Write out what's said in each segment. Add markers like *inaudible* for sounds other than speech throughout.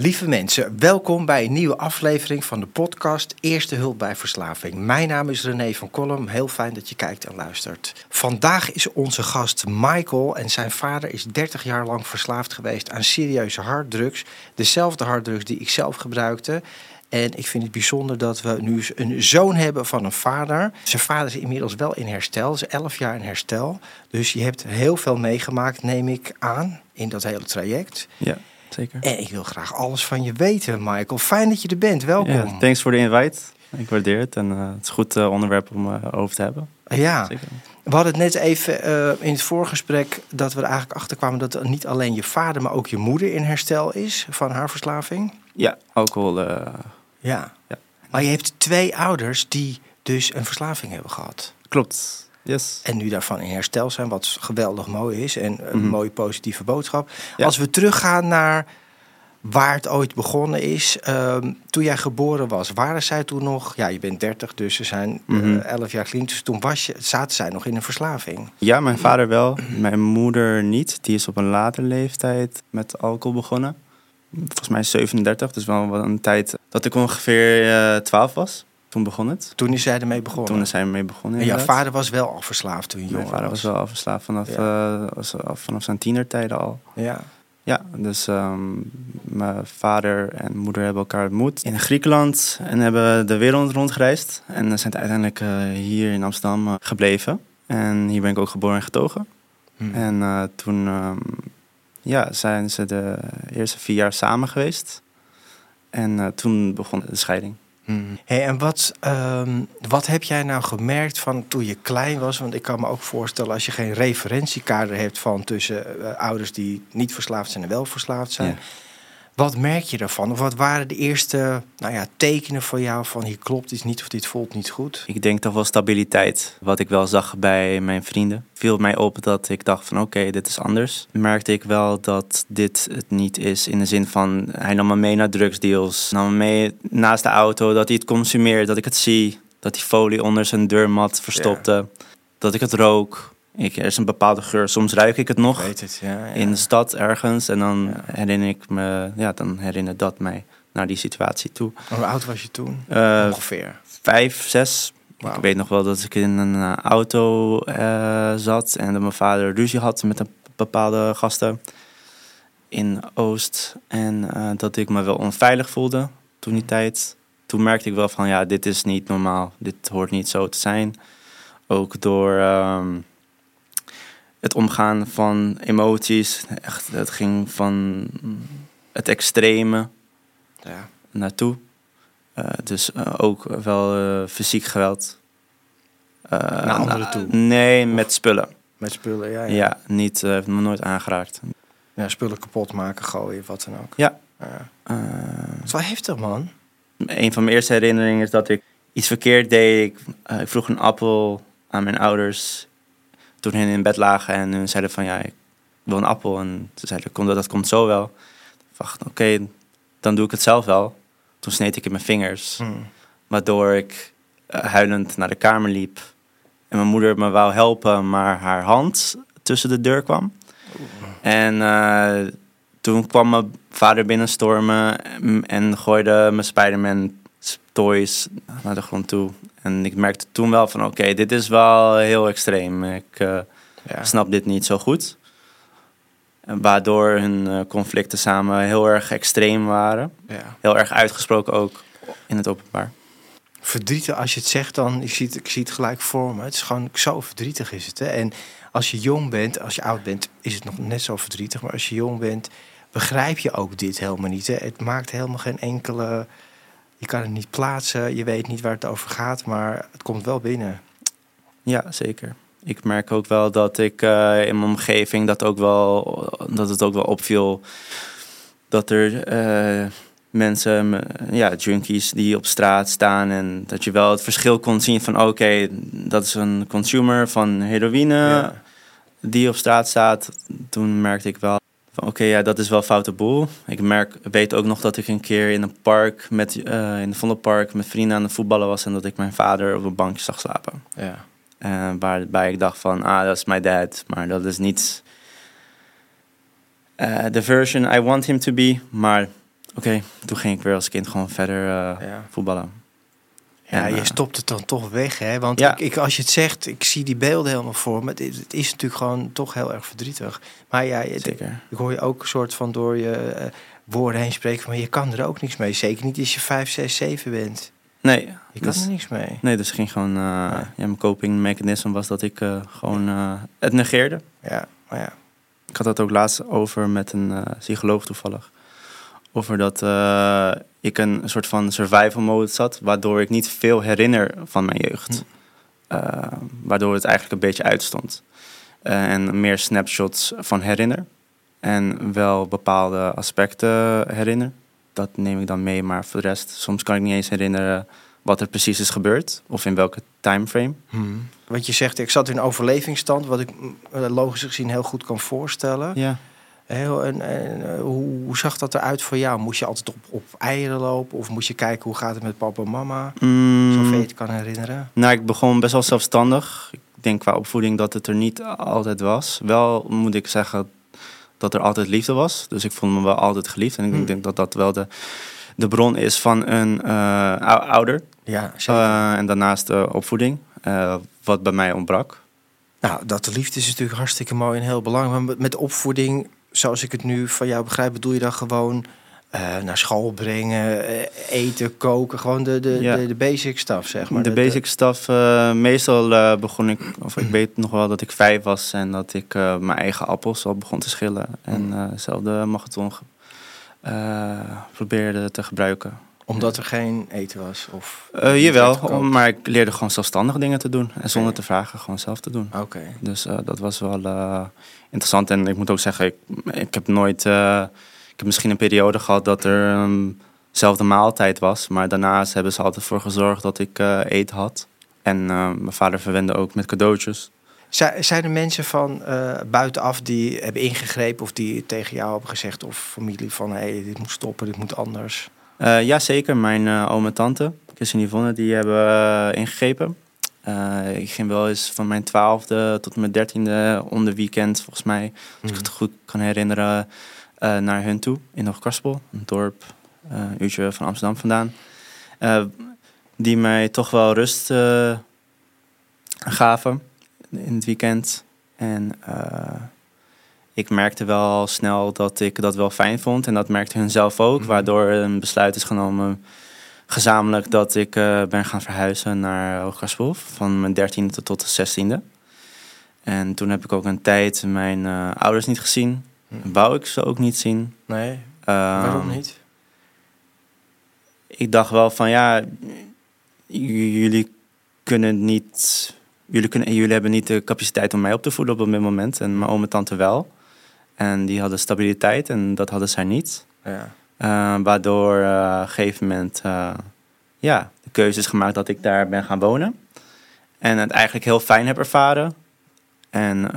Lieve mensen, welkom bij een nieuwe aflevering van de podcast Eerste Hulp bij Verslaving. Mijn naam is René van Kolm. Heel fijn dat je kijkt en luistert. Vandaag is onze gast Michael en zijn vader is 30 jaar lang verslaafd geweest aan serieuze harddrugs. Dezelfde harddrugs die ik zelf gebruikte. En ik vind het bijzonder dat we nu een zoon hebben van een vader. Zijn vader is inmiddels wel in herstel, is 11 jaar in herstel. Dus je hebt heel veel meegemaakt, neem ik aan, in dat hele traject. Ja, zeker. En ik wil graag alles van je weten, Michael. Fijn dat je er bent. Welkom. Ja, thanks voor de invite. Ik waardeer het en uh, het is een goed uh, onderwerp om uh, over te hebben. Ja, zeker. we hadden het net even in het voorgesprek dat we er eigenlijk achter kwamen dat niet alleen je vader, maar ook je moeder in herstel is van haar verslaving. Ja, alcohol. Ja. ja. Maar je hebt twee ouders die dus een verslaving hebben gehad. Klopt. Yes. En nu daarvan in herstel zijn, wat geweldig mooi is en een mm mooie positieve boodschap. Als we teruggaan naar waar het ooit begonnen is. Um, toen jij geboren was, waren zij toen nog... Ja, je bent 30, dus ze zijn mm -hmm. uh, 11 jaar clean. Dus toen was je, zaten zij nog in een verslaving. Ja, mijn vader wel. Mijn moeder niet. Die is op een later leeftijd met alcohol begonnen. Volgens mij 37, dus wel een tijd dat ik ongeveer uh, 12 was. Toen begon het. Toen is zij ermee begonnen? Toen is zij ermee begonnen, En jouw vader was wel al verslaafd toen je jong? Mijn vader was wel al verslaafd vanaf, Ja. was, vanaf zijn tienertijden al. Ja. Ja, dus um, mijn vader en moeder hebben elkaar ontmoet in Griekenland en hebben de wereld rondgereisd. En zijn uiteindelijk uh, hier in Amsterdam uh, gebleven. En hier ben ik ook geboren en getogen. Hmm. En toen um, ja, zijn ze de eerste vier jaar samen geweest. En toen begon de scheiding. Hey, en wat, um, wat heb jij nou gemerkt van toen je klein was? Want ik kan me ook voorstellen als je geen referentiekader hebt van tussen uh, ouders die niet verslaafd zijn en wel verslaafd zijn. Wat merk je daarvan? Of wat waren de eerste nou ja, tekenen voor jou van hier klopt iets niet of dit voelt niet goed? Ik denk toch wel stabiliteit. Wat ik wel zag bij mijn vrienden. Viel mij op dat ik dacht van oké, okay, dit is anders. Merkte ik wel dat dit het niet is. In de zin van hij nam me mee naar drugsdeals. Nam me mee naast de auto. Dat hij het consumeert. Dat ik het zie. Dat hij folie onder zijn deurmat verstopte. Ja. Dat ik het rook. Ik, er is een bepaalde geur. Soms ruik ik het nog ik het, ja, ja. in de stad ergens. En dan ja. herinner ik me, ja, dan herinnert dat mij naar die situatie toe. Hoe oud was je toen? Uh, Ongeveer. Vijf, zes. Wow. Ik weet nog wel dat ik in een uh, auto uh, zat en dat mijn vader ruzie had met een bepaalde gasten in Oost. En uh, dat ik me wel onveilig voelde toen die tijd. Toen merkte ik wel van ja, dit is niet normaal. Dit hoort niet zo te zijn. Ook door. Um, het omgaan van emoties. Echt, het ging van het extreme ja. naartoe. Uh, dus uh, ook wel uh, fysiek geweld. Naar anderen toe? Nee, of met spullen. Met spullen, ja. Ja, ja niet, heeft me nooit aangeraakt. Ja, spullen kapot maken, gooien, wat dan ook. Ja. Het is wel heftig, man. Een van mijn eerste herinneringen is dat ik iets verkeerd deed. Ik, ik vroeg een appel aan mijn ouders toen hen in bed lagen en hun zeiden van ja, ik wil een appel. En ze zeiden, dat, dat komt zo wel. Ik dacht, oké, okay, dan doe ik het zelf wel. Toen sneed ik in mijn vingers. Hmm. Waardoor ik uh, huilend naar de kamer liep. En mijn moeder me wou helpen, maar haar hand tussen de deur kwam. En uh, toen kwam mijn vader binnenstormen en gooide mijn Spider-Man toys naar de grond toe. En ik merkte toen wel van oké, okay, dit is wel heel extreem. Ik uh, ja. snap dit niet zo goed. En waardoor hun uh, conflicten samen heel erg extreem waren. Ja. Heel erg uitgesproken ook in het openbaar. Verdrietig, als je het zegt dan, ik zie het, ik zie het gelijk voor me. Het is gewoon zo verdrietig is het. Hè? En als je jong bent, als je oud bent, is het nog net zo verdrietig. Maar als je jong bent, begrijp je ook dit helemaal niet. Hè? Het maakt helemaal geen enkele... Je kan het niet plaatsen, je weet niet waar het over gaat, maar het komt wel binnen. Ja, zeker. Ik merk ook wel dat ik uh, in mijn omgeving dat, ook wel, dat het ook wel opviel dat er uh, mensen, ja, junkies die op straat staan en dat je wel het verschil kon zien van oké, okay, dat is een consumer van heroïne ja. die op straat staat. Toen merkte ik wel oké, okay, ja, dat is wel foute boel. Ik merk, weet ook nog dat ik een keer in een park met uh, in het Vondelpark met vrienden aan het voetballen was en dat ik mijn vader op een bankje zag slapen. Ja. Uh, waarbij ik dacht van, ah, dat is my dad, maar dat is niet uh, the version I want him to be. Maar oké, toen ging ik weer als kind gewoon verder voetballen. Ja, je stopt het dan toch weg, hè? Want ja. ik, ik, als je het zegt, ik zie die beelden helemaal voor me. Het, het is natuurlijk gewoon toch heel erg verdrietig. Maar ja, Zeker. ik hoor je ook een soort van door je uh, woorden heen spreken... maar je kan er ook niks mee. Zeker niet als je 5, 6, 7 bent. Nee. Je kan dus, er niks mee. Nee, dus ging gewoon... Uh, ja, mijn coping mechanisme was dat ik uh, gewoon het negeerde. Ja, maar ja. Ik had dat ook laatst over met een psycholoog toevallig over dat uh, ik een soort van survival mode zat, waardoor ik niet veel herinner van mijn jeugd. Hm. Uh, waardoor het eigenlijk een beetje uitstond. Uh, en meer snapshots van herinner. En wel bepaalde aspecten herinner. Dat neem ik dan mee, maar voor de rest, soms kan ik niet eens herinneren wat er precies is gebeurd of in welke timeframe. Hmm. Wat je zegt, ik zat in overlevingsstand, wat ik logisch gezien heel goed kan voorstellen. Ja. Heel, en, en eh, hoe, zag dat eruit voor jou? Moest je altijd op, op eieren lopen? Of moest je kijken hoe gaat het met papa en mama? Mm. Zover je het kan herinneren. Nou, ik begon best wel zelfstandig. Ik denk qua opvoeding dat het er niet altijd was. Wel moet ik zeggen dat er altijd liefde was. Dus ik vond me wel altijd geliefd. En ik mm. denk dat dat wel de, de bron is van een uh, ouder. Ja. Uh, en daarnaast de opvoeding, wat bij mij ontbrak. Nou, dat de liefde is natuurlijk hartstikke mooi en heel belangrijk. Maar met opvoeding zoals ik het nu van jou begrijp, bedoel je dan gewoon uh, naar school brengen, uh, eten, koken, gewoon de, de, de, de, basic stuff, zeg maar. De, basic stuff. Uh, meestal begon ik, of ik *clears throat* weet nog wel dat ik vijf was en dat ik mijn eigen appels al begon te schillen. En zelf de marathon probeerde te gebruiken omdat er geen eten was? Of uh, jawel, maar ik leerde gewoon zelfstandig dingen te doen. En zonder te vragen gewoon zelf te doen. Oké. Dus uh, dat was wel uh, interessant. En ik moet ook zeggen, ik, ik heb nooit... ik heb misschien een periode gehad dat er um, zelfde maaltijd was. Maar daarnaast hebben ze altijd voor gezorgd dat ik eten had. En mijn vader verwende ook met cadeautjes. Zijn er mensen van buitenaf die hebben ingegrepen of die tegen jou hebben gezegd of familie van hé, hey, dit moet stoppen, dit moet anders? Uh, ja, zeker. Mijn uh, oom en tante, Chris en Yvonne, die hebben uh, ingegrepen. ik ging wel eens van mijn twaalfde tot mijn dertiende onder weekend, volgens mij, als ik het mhm. goed kan herinneren, naar hun toe in Hoogkarspel, een dorp, een uurtje van Amsterdam vandaan. die mij toch wel rust gaven in het weekend. En ik merkte wel snel dat ik dat wel fijn vond. En dat merkte hun zelf ook. Mhm. Waardoor een besluit is genomen gezamenlijk dat ik uh, ben gaan verhuizen naar Hooggaspoel. Van mijn dertiende tot de zestiende. En toen heb ik ook een tijd mijn uh, ouders niet gezien. Mhm. Wou ik ze ook niet zien. Nee, uh, waarom niet? Ik dacht wel van ja, jullie kunnen niet... Jullie, kunnen, jullie hebben niet de capaciteit om mij op te voeden op dit moment. En mijn oom en tante wel. En die hadden stabiliteit en dat hadden zij niet. Ja. Uh, waardoor uh, op een gegeven moment uh, ja, de keuze is gemaakt dat ik daar ben gaan wonen. En het eigenlijk heel fijn heb ervaren. En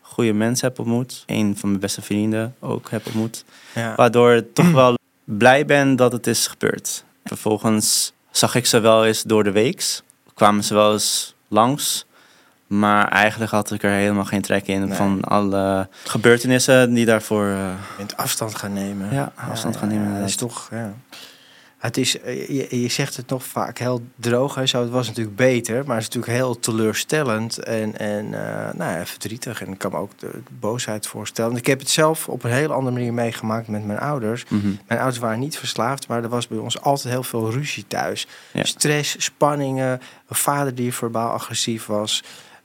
goede mensen heb ontmoet. Een van mijn beste vrienden ook heb ontmoet. Ja. Waardoor ik toch wel blij ben dat het is gebeurd. Vervolgens zag ik ze wel eens door de weeks. Kwamen ze wel eens langs. Maar eigenlijk had ik er helemaal geen trek in van alle gebeurtenissen die daarvoor. Uh... In afstand gaan nemen. Ja, afstand gaan nemen. Dat is toch. Ja. Het is, eh, je, je, zegt het nog vaak heel droog. Hè? Zo, het was natuurlijk beter, maar het is natuurlijk heel teleurstellend en, en uh, nou ja, verdrietig. En ik kan me ook de, boosheid voorstellen. Ik heb het zelf op een hele andere manier meegemaakt met mijn ouders. Mhm. Mijn ouders waren niet verslaafd, maar er was bij ons altijd heel veel ruzie thuis. Stress, spanningen, een vader die verbaal agressief was.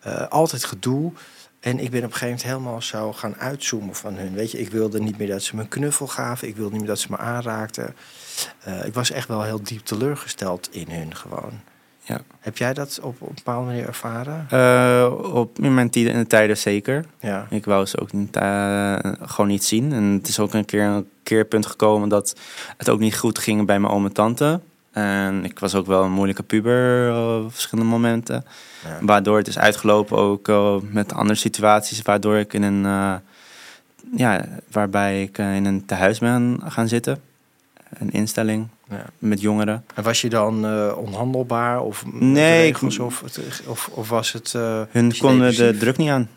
Uh, altijd gedoe. En ik ben op een gegeven moment helemaal zo gaan uitzoomen van hun. Weet je, ik wilde niet meer dat ze me een knuffel gaven. Ik wilde niet meer dat ze me aanraakten. Uh, ik was echt wel heel diep teleurgesteld in hun gewoon. Ja. Heb jij dat op, op een bepaalde manier ervaren? Uh, op, in mijn tijden, in de tijden zeker. Ja. Ik wou ze ook niet, gewoon niet zien. En het is ook een keer een keerpunt gekomen dat het ook niet goed ging bij mijn oom en tante. En ik was ook wel een moeilijke puber op verschillende momenten. Waardoor het is uitgelopen ook uh, met andere situaties. Waardoor ik in een, uh, ja, waarbij ik uh, in een tehuis ben gaan zitten. Een instelling ja. met jongeren. En was je dan onhandelbaar? Of nee. Regels, of, of, of, was het... Hun konden de druk niet aan.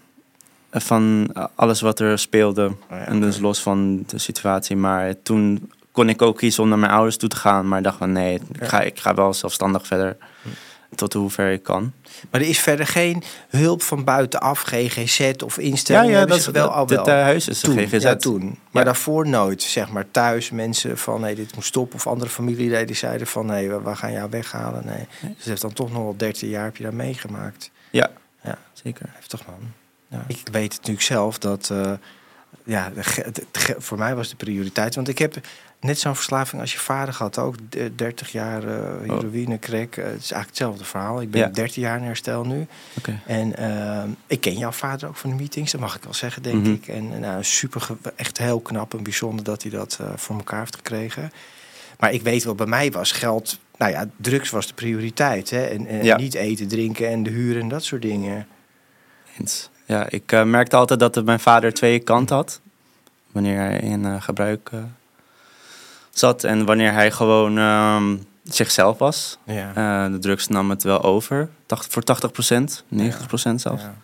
Van alles wat er speelde. Oh en dus los van de situatie. Maar toen kon ik ook kiezen om naar mijn ouders toe te gaan. Maar dacht van nee, ik, ga, ik ga wel zelfstandig verder. Tot hoever ik kan. Maar er is verder geen hulp van buitenaf, GGZ of instellingen? Ja, ja dat is wel al wel. Het huis is toen, GGZ. Ja, toen. Maar daarvoor nooit, zeg maar thuis mensen van nee, dit moet stoppen. Of andere familieleden die zeiden van nee, we, gaan jou weghalen. Nee. Dus het heeft dan toch nog wel 13 jaar heb je daar meegemaakt. Ja, ja. zeker. Heftig man. Ja. Ik weet het natuurlijk zelf dat... Uh, ja, voor mij was de prioriteit. Want ik heb net zo'n verslaving als je vader gehad. Ook 30 jaar uh, heroïne, crack. Uh, het is eigenlijk hetzelfde verhaal. Ik ben ja. 13 jaar in herstel nu. Okay. En uh, ik ken jouw vader ook van de meetings. Dat mag ik wel zeggen, denk Mhm. ik. En nou, super, echt heel knap en bijzonder dat hij dat voor elkaar heeft gekregen. Maar ik weet wel, bij mij was geld... Nou ja, drugs was de prioriteit. Hè? En, en Ja. niet eten, drinken en de huur en dat soort dingen. Eens. Ja, ik eh, merkte altijd dat het mijn vader twee kanten had. Wanneer hij in eh, gebruik eh, zat en wanneer hij gewoon ehm, zichzelf was. Ja. Eh, de drugs nam het wel over, Tacht- voor 80% 90% zelfs. Ja.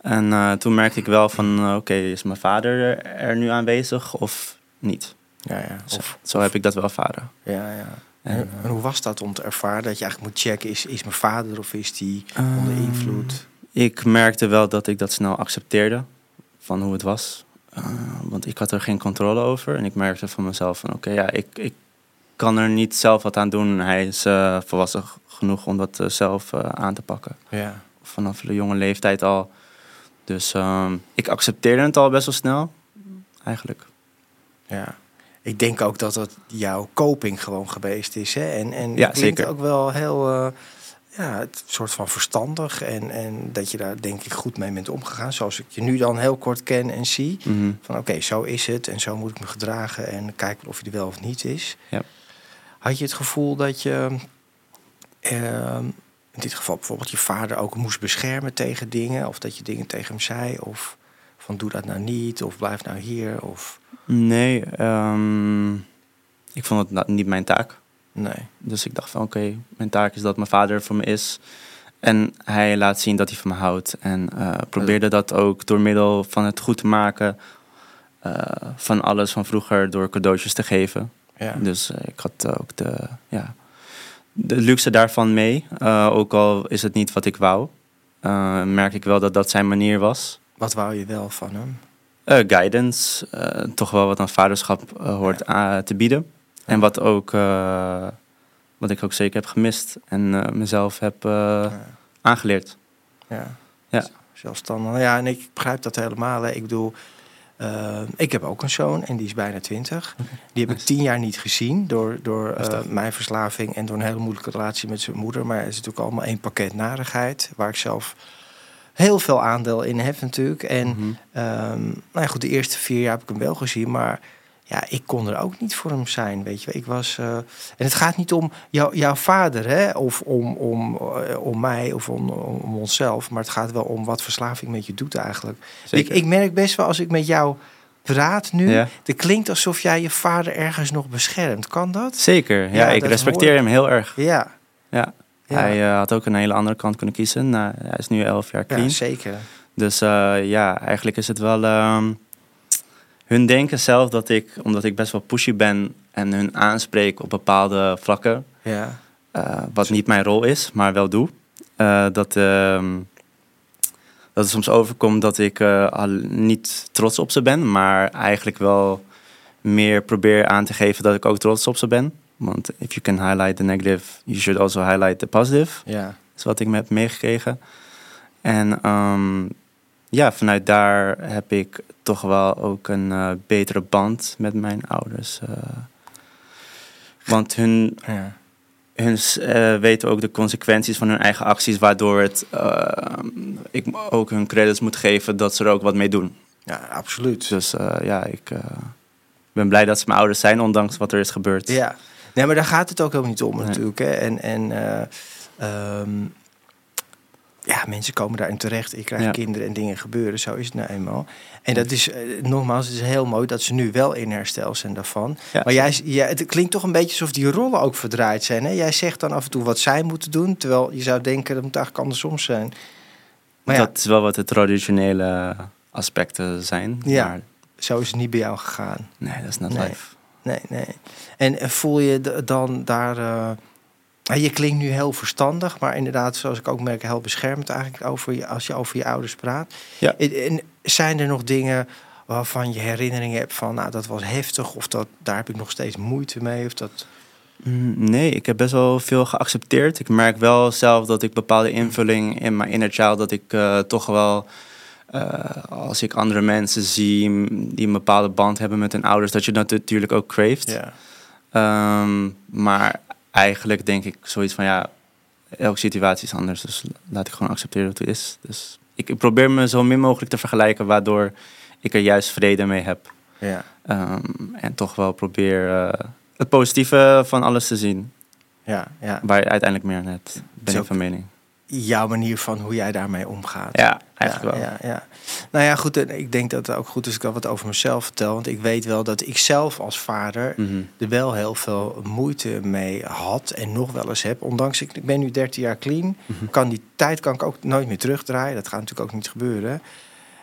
En eh, toen merkte ik wel van, eh, oké, is mijn vader er nu aanwezig of niet? Ja, ja. Of, zo heb ik dat wel ervaren. ja, ja. En, En, en hoe was dat om te ervaren dat je eigenlijk moet checken... is, is mijn vader of is die onder Ehm, invloed? Ik merkte wel dat ik dat snel accepteerde van hoe het was. Uh, want ik had er geen controle over. En ik merkte van mezelf van oké, ja, ik, ik kan er niet zelf wat aan doen. Hij is uh, volwassen genoeg om dat uh, zelf aan te pakken. Ja. Vanaf de jonge leeftijd al. Dus um, ik accepteerde het al best wel snel, eigenlijk. Ja. Ik denk ook dat dat jouw coping gewoon geweest is. Hè? En, en ja, het klinkt zeker. ook wel heel ja, het soort van verstandig. En, en dat je daar denk ik goed mee bent omgegaan. Zoals ik je nu dan heel kort ken en zie. Mm -hmm. Van oké, okay, zo is het en zo moet ik me gedragen. En kijken of je er wel of niet is. Ja. Had je het gevoel dat je... Uh, in dit geval bijvoorbeeld je vader ook moest beschermen tegen dingen. Of dat je dingen tegen hem zei. Of van doe dat nou niet. Of blijf nou hier. Of... Nee, um, ik vond het niet mijn taak. Nee. Dus ik dacht van oké, okay, mijn taak is dat mijn vader voor me is. En hij laat zien dat hij van me houdt. En uh, probeerde dat ook door middel van het goed te maken uh, van alles van vroeger door cadeautjes te geven. Ja. Dus uh, ik had ook de, ja, de luxe daarvan mee. Ook al is het niet wat ik wou, merk ik wel dat dat zijn manier was. Wat wou je wel van hem? Guidance, toch wel wat aan vaderschap hoort ja. te bieden. En wat, ook, wat ik ook zeker heb gemist en mezelf heb ja. aangeleerd. Ja. ja, zelfstandig. Ja, en ik begrijp dat helemaal. Hè. Ik bedoel, uh, ik heb ook een zoon en die is bijna twintig. Okay. Die heb nice. ik tien jaar niet gezien door, door uh, mijn verslaving en door een hele moeilijke relatie met zijn moeder. Maar het is natuurlijk allemaal één pakket narigheid, waar ik zelf heel veel aandeel in heb natuurlijk. En Mhm. mm -hmm. um, nou ja, goed, de eerste vier jaar heb ik hem wel gezien, maar ja, ik kon er ook niet voor hem zijn, weet je. Ik was, uh, en het gaat niet om jou, jouw vader, hè, of om, om, uh, om mij of om, om onszelf, maar het gaat wel om wat verslaving met je doet eigenlijk. Ik, ik, merk best wel als ik met jou praat nu, ja. het klinkt alsof jij je vader ergens nog beschermt. Kan dat? Zeker, ja, ja ik respecteer hem heel erg. Ja. Ja. ja. Hij uh, had ook een hele andere kant kunnen kiezen. Nou, hij is nu elf jaar clean. Ja, zeker. Dus uh, ja, eigenlijk is het wel... Um, hun denken zelf dat ik, omdat ik best wel pushy ben en hun aanspreek op bepaalde vlakken, ja. uh, wat niet mijn rol is, maar wel doe, uh, dat, uh, dat het soms overkomt dat ik al niet trots op ze ben, maar eigenlijk wel meer probeer aan te geven dat ik ook trots op ze ben. Want if you can highlight the negative, you should also highlight the positive. Ja. Dat is wat ik me heb meegekregen. En um, ja, vanuit daar heb ik toch wel ook een uh, betere band met mijn ouders. Uh, want hun, ja. hun uh, weten ook de consequenties van hun eigen acties, waardoor het, ik ook hun credits moet geven dat ze er ook wat mee doen. Ja, absoluut. Dus ja, ik ben blij dat ze mijn ouders zijn, ondanks wat er is gebeurd. Ja, nee, maar daar gaat het ook helemaal niet om nee. natuurlijk. Hè. En, en um, ja, mensen komen daarin terecht. Ik krijg ja. kinderen en dingen gebeuren. Zo is het nou eenmaal. En dat is, uh, nogmaals, het is heel mooi dat ze nu wel in herstel zijn daarvan. Ja. Maar jij, het klinkt toch een beetje alsof die rollen ook verdraaid zijn. Hè? Jij zegt dan af en toe wat zij moeten doen. Terwijl je zou denken, dat moet eigenlijk andersom zijn. Maar dat ja. is wel wat de traditionele aspecten zijn. Ja, maar... zo is het niet bij jou gegaan. Nee, dat is not nee. life. nee, nee. En eh, voel je dan daar... eh, je klinkt nu heel verstandig, maar inderdaad, zoals ik ook merk, heel beschermend eigenlijk over je, als je over je ouders praat. Ja. En, zijn er nog dingen waarvan je herinneringen hebt van, nou, dat was heftig, of dat, daar heb ik nog steeds moeite mee, of dat... Mm, Nee, ik heb best wel veel geaccepteerd. Ik merk wel zelf dat ik bepaalde invulling in mijn inner child, dat ik eh, toch wel, eh, als ik andere mensen zie die een bepaalde band hebben met hun ouders, dat je dat natuurlijk ook craeft. Ja. Ehm, maar eigenlijk denk ik zoiets van ja, elke situatie is anders, dus laat ik gewoon accepteren wat het is. Dus ik, probeer me zo min mogelijk te vergelijken, waardoor ik er juist vrede mee heb. Ja. Ehm, en toch wel probeer eh, het positieve van alles te zien. Ja, ja. Waar je uiteindelijk meer net ben ik van mening. Jouw manier van hoe jij daarmee omgaat. Ja, eigenlijk ja, wel. Ja, ja. Nou ja, goed. en Ik denk dat het ook goed is dat ik al wat over mezelf vertel. Want ik weet wel dat ik zelf als vader Mhm. er wel heel veel moeite mee had en nog wel eens heb. Ondanks ik, ik ben nu 13 jaar clean, Mhm. kan die tijd kan ik ook nooit meer terugdraaien. Dat gaat natuurlijk ook niet gebeuren.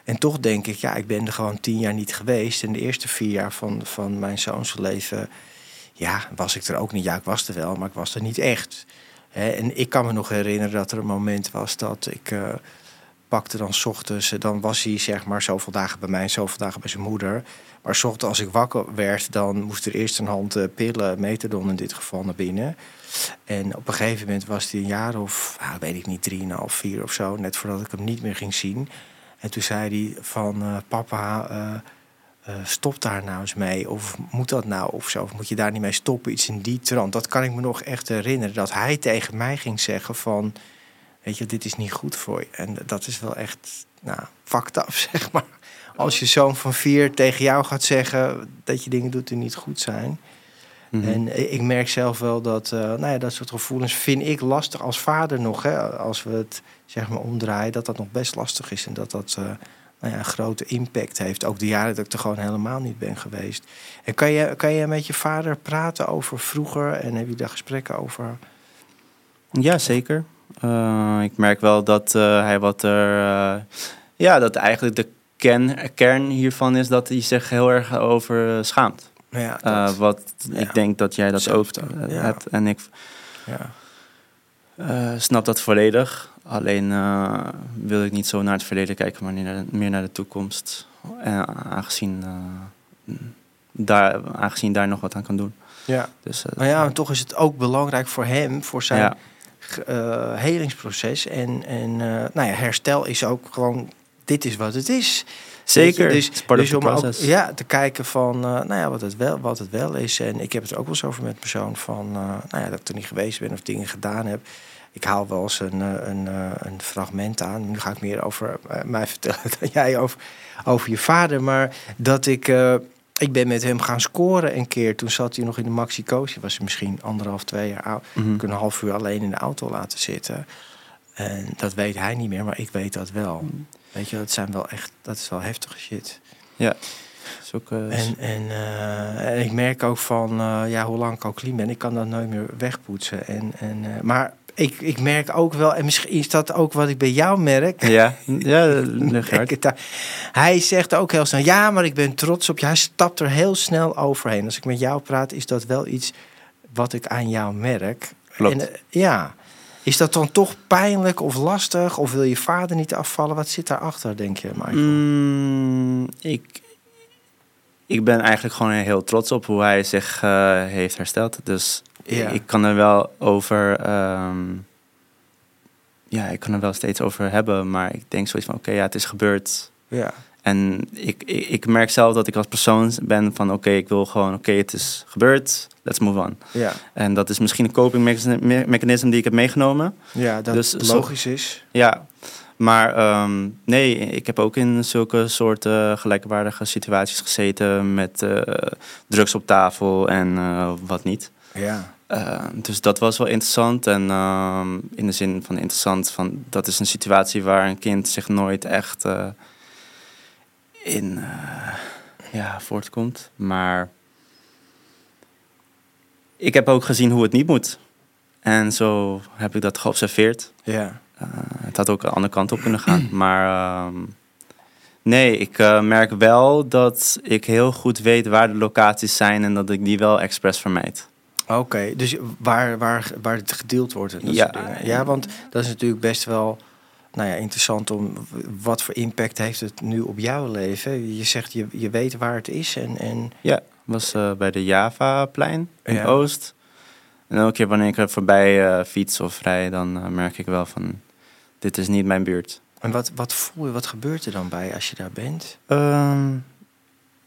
En toch denk ik, ja, ik ben er gewoon tien jaar niet geweest. En de eerste vier jaar van, van mijn zoons leven, ja, was ik er ook niet. Ja, ik was er wel, maar ik was er niet echt. En ik kan me nog herinneren dat er een moment was dat ik eh, pakte dan 's ochtends, eh, dan was hij zeg maar zoveel dagen bij mij en zoveel dagen bij zijn moeder. Maar 's ochtends als ik wakker werd, dan moest er eerst een hand eh, pillen, methadon in dit geval, naar binnen. En op een gegeven moment was hij een jaar of, weet ik niet, drieënhalf, vier of zo, net voordat ik hem niet meer ging zien. En toen zei hij van, eh, papa, stop daar nou eens mee. Of moet dat nou of zo? Of moet je daar niet mee stoppen? Iets in die trant. Dat kan ik me nog echt herinneren. Dat hij tegen mij ging zeggen van... Weet je, dit is niet goed voor je. En dat is wel echt, nou, fucked up, *laughs* zeg maar. Als je zoon van vier tegen jou gaat zeggen... dat je dingen doet die niet goed zijn. Mhm. En ik merk zelf wel dat, eh, nou ja, dat soort gevoelens vind ik lastig als vader nog. Hè, als we het zeg maar omdraaien, dat dat nog best lastig is. En dat dat eh, nou ja, een grote impact heeft. Ook de jaren dat ik er gewoon helemaal niet ben geweest. En kan je, kan je met je vader praten over vroeger? En heb je daar gesprekken over? Ja, zeker. Eh, ik merk wel dat eh, hij wat er. eh, ja, dat eigenlijk de kern, kern hiervan is dat hij zich heel erg over schaamt. Ja, dat, wat ja. ik denk dat jij dat Zelfde, ja. hebt. En ik ja. snap dat volledig. Alleen wil ik niet zo naar het verleden kijken, maar meer naar de, meer naar de toekomst. En aangezien, daar, aangezien daar nog wat aan kan doen. ja. Dus, Maar ja, en toch is het ook belangrijk voor hem, voor zijn ja. Helingsproces. En, en eh, nou ja, herstel is ook gewoon, dit is wat het is. Zeker. Dus, dus om ook ja, te kijken van, eh, nou ja, wat het, wel, wat het wel is. En ik heb het ook wel eens over met persoon van, nou ja, dat ik er niet geweest ben of dingen gedaan heb. Ik haal wel eens een, een, een fragment aan. Nu ga ik meer over mij vertellen *laughs* dan jij over, over je vader. Maar dat ik, ik ben met hem gaan scoren een keer. Toen zat hij nog in de Maxi Coach. was hij misschien anderhalf, twee jaar oud. Mhm. Ik een half uur alleen in de auto laten zitten. En dat weet hij niet meer, maar ik weet dat wel. Weet je, dat zijn wel echt, dat is wel heftige shit. Is ook, eh, En, en, eh, en ik merk ook van, eh, ja, hoe lang ik al clean ben, ik kan dat nooit meer wegpoetsen. En, en, maar ik, ik merk ook wel, en misschien is dat ook wat ik bij jou merk. ja, ja, *laughs* het daar. Hij zegt ook heel snel, ja, maar ik ben trots op je. Hij stapt er heel snel overheen. Als ik met jou praat, is dat wel iets wat ik aan jou merk. Klopt. En, eh, ja. Is dat dan toch pijnlijk of lastig? Of wil je vader niet afvallen? Wat zit daarachter, denk je, Michael? Mm, ik, ik ben eigenlijk gewoon heel trots op hoe hij zich eh, heeft hersteld. Dus Ja. ik kan er wel over. ehm, ja, ik kan er wel steeds over hebben. Maar ik denk zoiets van: oké, ja, het is gebeurd. Ja. En ik, ik, ik merk zelf dat ik als persoon ben van: oké, ik wil gewoon: oké, het is gebeurd. Let's move on. Ja. En dat is misschien een coping mechanism, mechanism die ik heb meegenomen. ja, dat Dus zo- logisch is. Ja, maar ehm, nee, ik heb ook in zulke soorten gelijkwaardige situaties gezeten met eh, drugs op tafel en eh, wat niet. Ja. Eh, dus dat was wel interessant en ehm, in de zin van interessant van dat is een situatie waar een kind zich nooit echt eh, in eh, ja, voortkomt. Maar ik heb ook gezien hoe het niet moet. En zo heb ik dat geobserveerd. Ja. Uh, het had ook een andere kant op kunnen gaan. *clears throat* Maar ehm, Nee, ik merk wel dat ik heel goed weet waar de locaties zijn en dat ik die wel expres vermijd. Oké, dus waar, waar, waar het gedeeld wordt. Dat ja, ja, want dat is natuurlijk best wel nou ja, interessant om wat voor impact heeft het nu op jouw leven. Je zegt je, je weet waar het is. En, en... Ja, was uh, bij de Javaplein in Oost. En elke keer wanneer ik er voorbij uh, fiets of rij, dan uh, merk ik wel van dit is niet mijn buurt. En wat, wat voel je, wat gebeurt er dan bij als je daar bent? Um,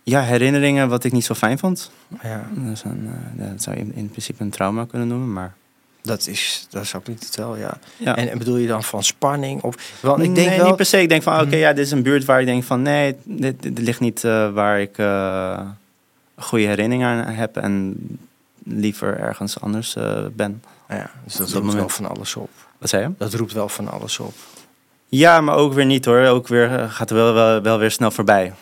ja, herinneringen wat ik niet zo fijn vond. Ja. Dat, een, uh, dat zou je in principe een trauma kunnen noemen, maar... Dat is, dat is ook niet het wel, ja. ja. En, en, bedoel je dan van spanning? Of, want ik denk nee, wel... niet per se. Ik denk van, oké, okay, ja, dit is een buurt waar ik denk van... Nee, dit, dit ligt niet uh, waar ik uh, goede herinneringen aan heb. En liever ergens anders ben. Ja, dus dat, dat roept wel van alles op. Wat zei je? Dat roept wel van alles op. Ja, maar ook weer niet hoor. Ook weer gaat er wel, wel, wel weer snel voorbij.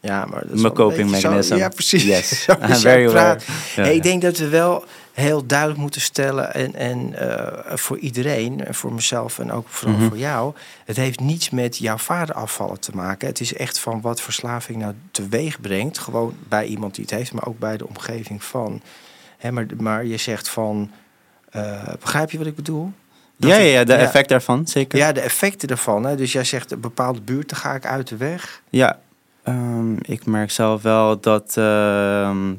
Ja, maar dat is Mijn coping mechanism. ja, precies. Yes. *laughs* *laughs* very. Ja, hey, ik denk dat we wel heel duidelijk moeten stellen en, en uh, voor iedereen, voor mezelf en ook vooral mm -hmm. voor jou, het heeft niets met jouw vader afvallen te maken. Het is echt van wat verslaving nou teweeg brengt, gewoon bij iemand die het heeft, maar ook bij de omgeving van. Hè, maar, maar je zegt van, uh, begrijp je wat ik bedoel? Ja, ja, ja, de effecten daarvan, zeker. Ja, de effecten daarvan. Hè. Dus jij zegt, een bepaalde buurten ga ik uit de weg. Ja, um, ik merk zelf wel dat... Uh,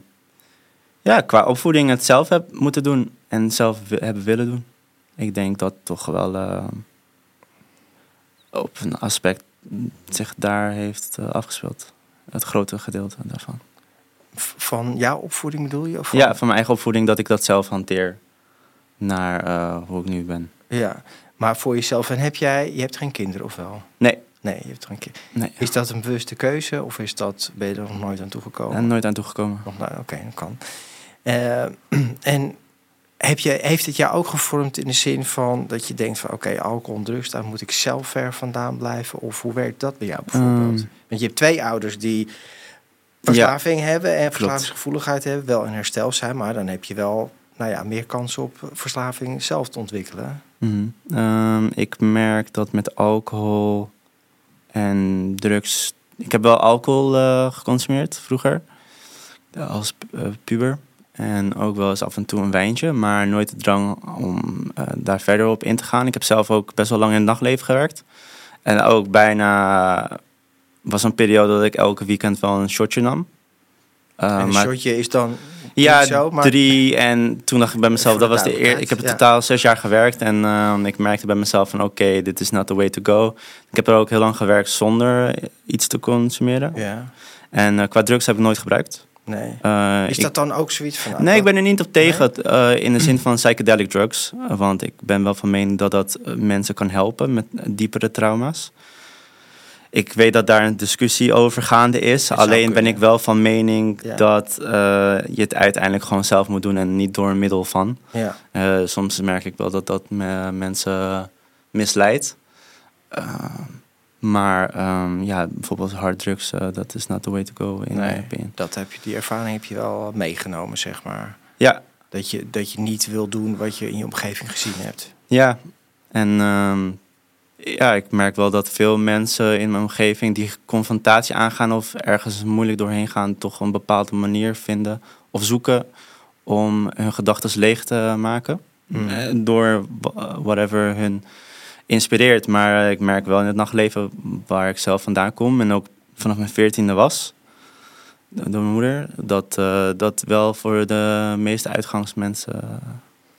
ja, qua opvoeding het zelf heb moeten doen. En zelf hebben willen doen. Ik denk dat toch wel uh, op een aspect zich daar heeft uh, afgespeeld. Het grote gedeelte daarvan. Van jouw opvoeding bedoel je? Of van... Ja, van mijn eigen opvoeding dat ik dat zelf hanteer naar uh, hoe ik nu ben. Ja, maar voor jezelf. En heb jij, je hebt geen kinderen of wel? Nee. Nee, je hebt geen kinderen. Nee. Is dat een bewuste keuze of is dat, ben je er nog nooit aan toegekomen? En nooit aan toegekomen. Nog Oké, okay, dat kan. Uh, *clears throat* en heb je, heeft het jou ook gevormd in de zin van dat je denkt van oké, okay, alcohol en drugs, daar moet ik zelf ver vandaan blijven? Of hoe werkt dat bij jou bijvoorbeeld? Um, Want je hebt twee ouders die verslaving ja, hebben en verslavingsgevoeligheid hebben, wel in herstel zijn, maar dan heb je wel nou ja, meer kans op verslaving zelf te ontwikkelen. Mm -hmm. um, ik merk dat met alcohol en drugs. Ik heb wel alcohol uh, geconsumeerd vroeger, als uh, puber. En ook wel eens af en toe een wijntje, maar nooit de drang om uh, daar verder op in te gaan. Ik heb zelf ook best wel lang in het nachtleven gewerkt. En ook bijna was een periode dat ik elke weekend wel een shotje nam. en een maar, shotje is dan ja, zo, maar... drie. En toen dacht ik bij mezelf, dat was de eer. Ik heb ja. totaal zes jaar gewerkt en uh, ik merkte bij mezelf van oké, okay, dit is not the way to go. Ik heb er ook heel lang gewerkt zonder iets te consumeren. Ja. En uh, qua drugs heb ik nooit gebruikt. Nee. Uh, is dat ik, dan ook zoiets van? Nee, ik ben er niet op tegen nee? in de zin van psychedelic drugs. want ik ben wel van mening dat dat mensen kan helpen met diepere trauma's. Ik weet dat daar een discussie over gaande is. Alleen ben ik wel van mening ja. dat uh, je het uiteindelijk gewoon zelf moet doen en niet door een middel van. Ja. Uh, soms merk ik wel dat dat me mensen misleidt. Uh, maar um, ja, bijvoorbeeld harddrugs, dat is not the way to go in nee. Dat heb je, die ervaring heb je wel meegenomen, zeg maar. Ja. Dat je, dat je niet wil doen wat je in je omgeving gezien hebt. Ja, en um, ja, ik merk wel dat veel mensen in mijn omgeving die confrontatie aangaan of ergens moeilijk doorheen gaan, toch een bepaalde manier vinden of zoeken om hun gedachten leeg te maken. Mm. Door whatever hun inspireert. Maar ik merk wel in het nachtleven waar ik zelf vandaan kom en ook vanaf mijn veertiende was, door mijn moeder, dat uh, dat wel voor de meeste uitgangsmensen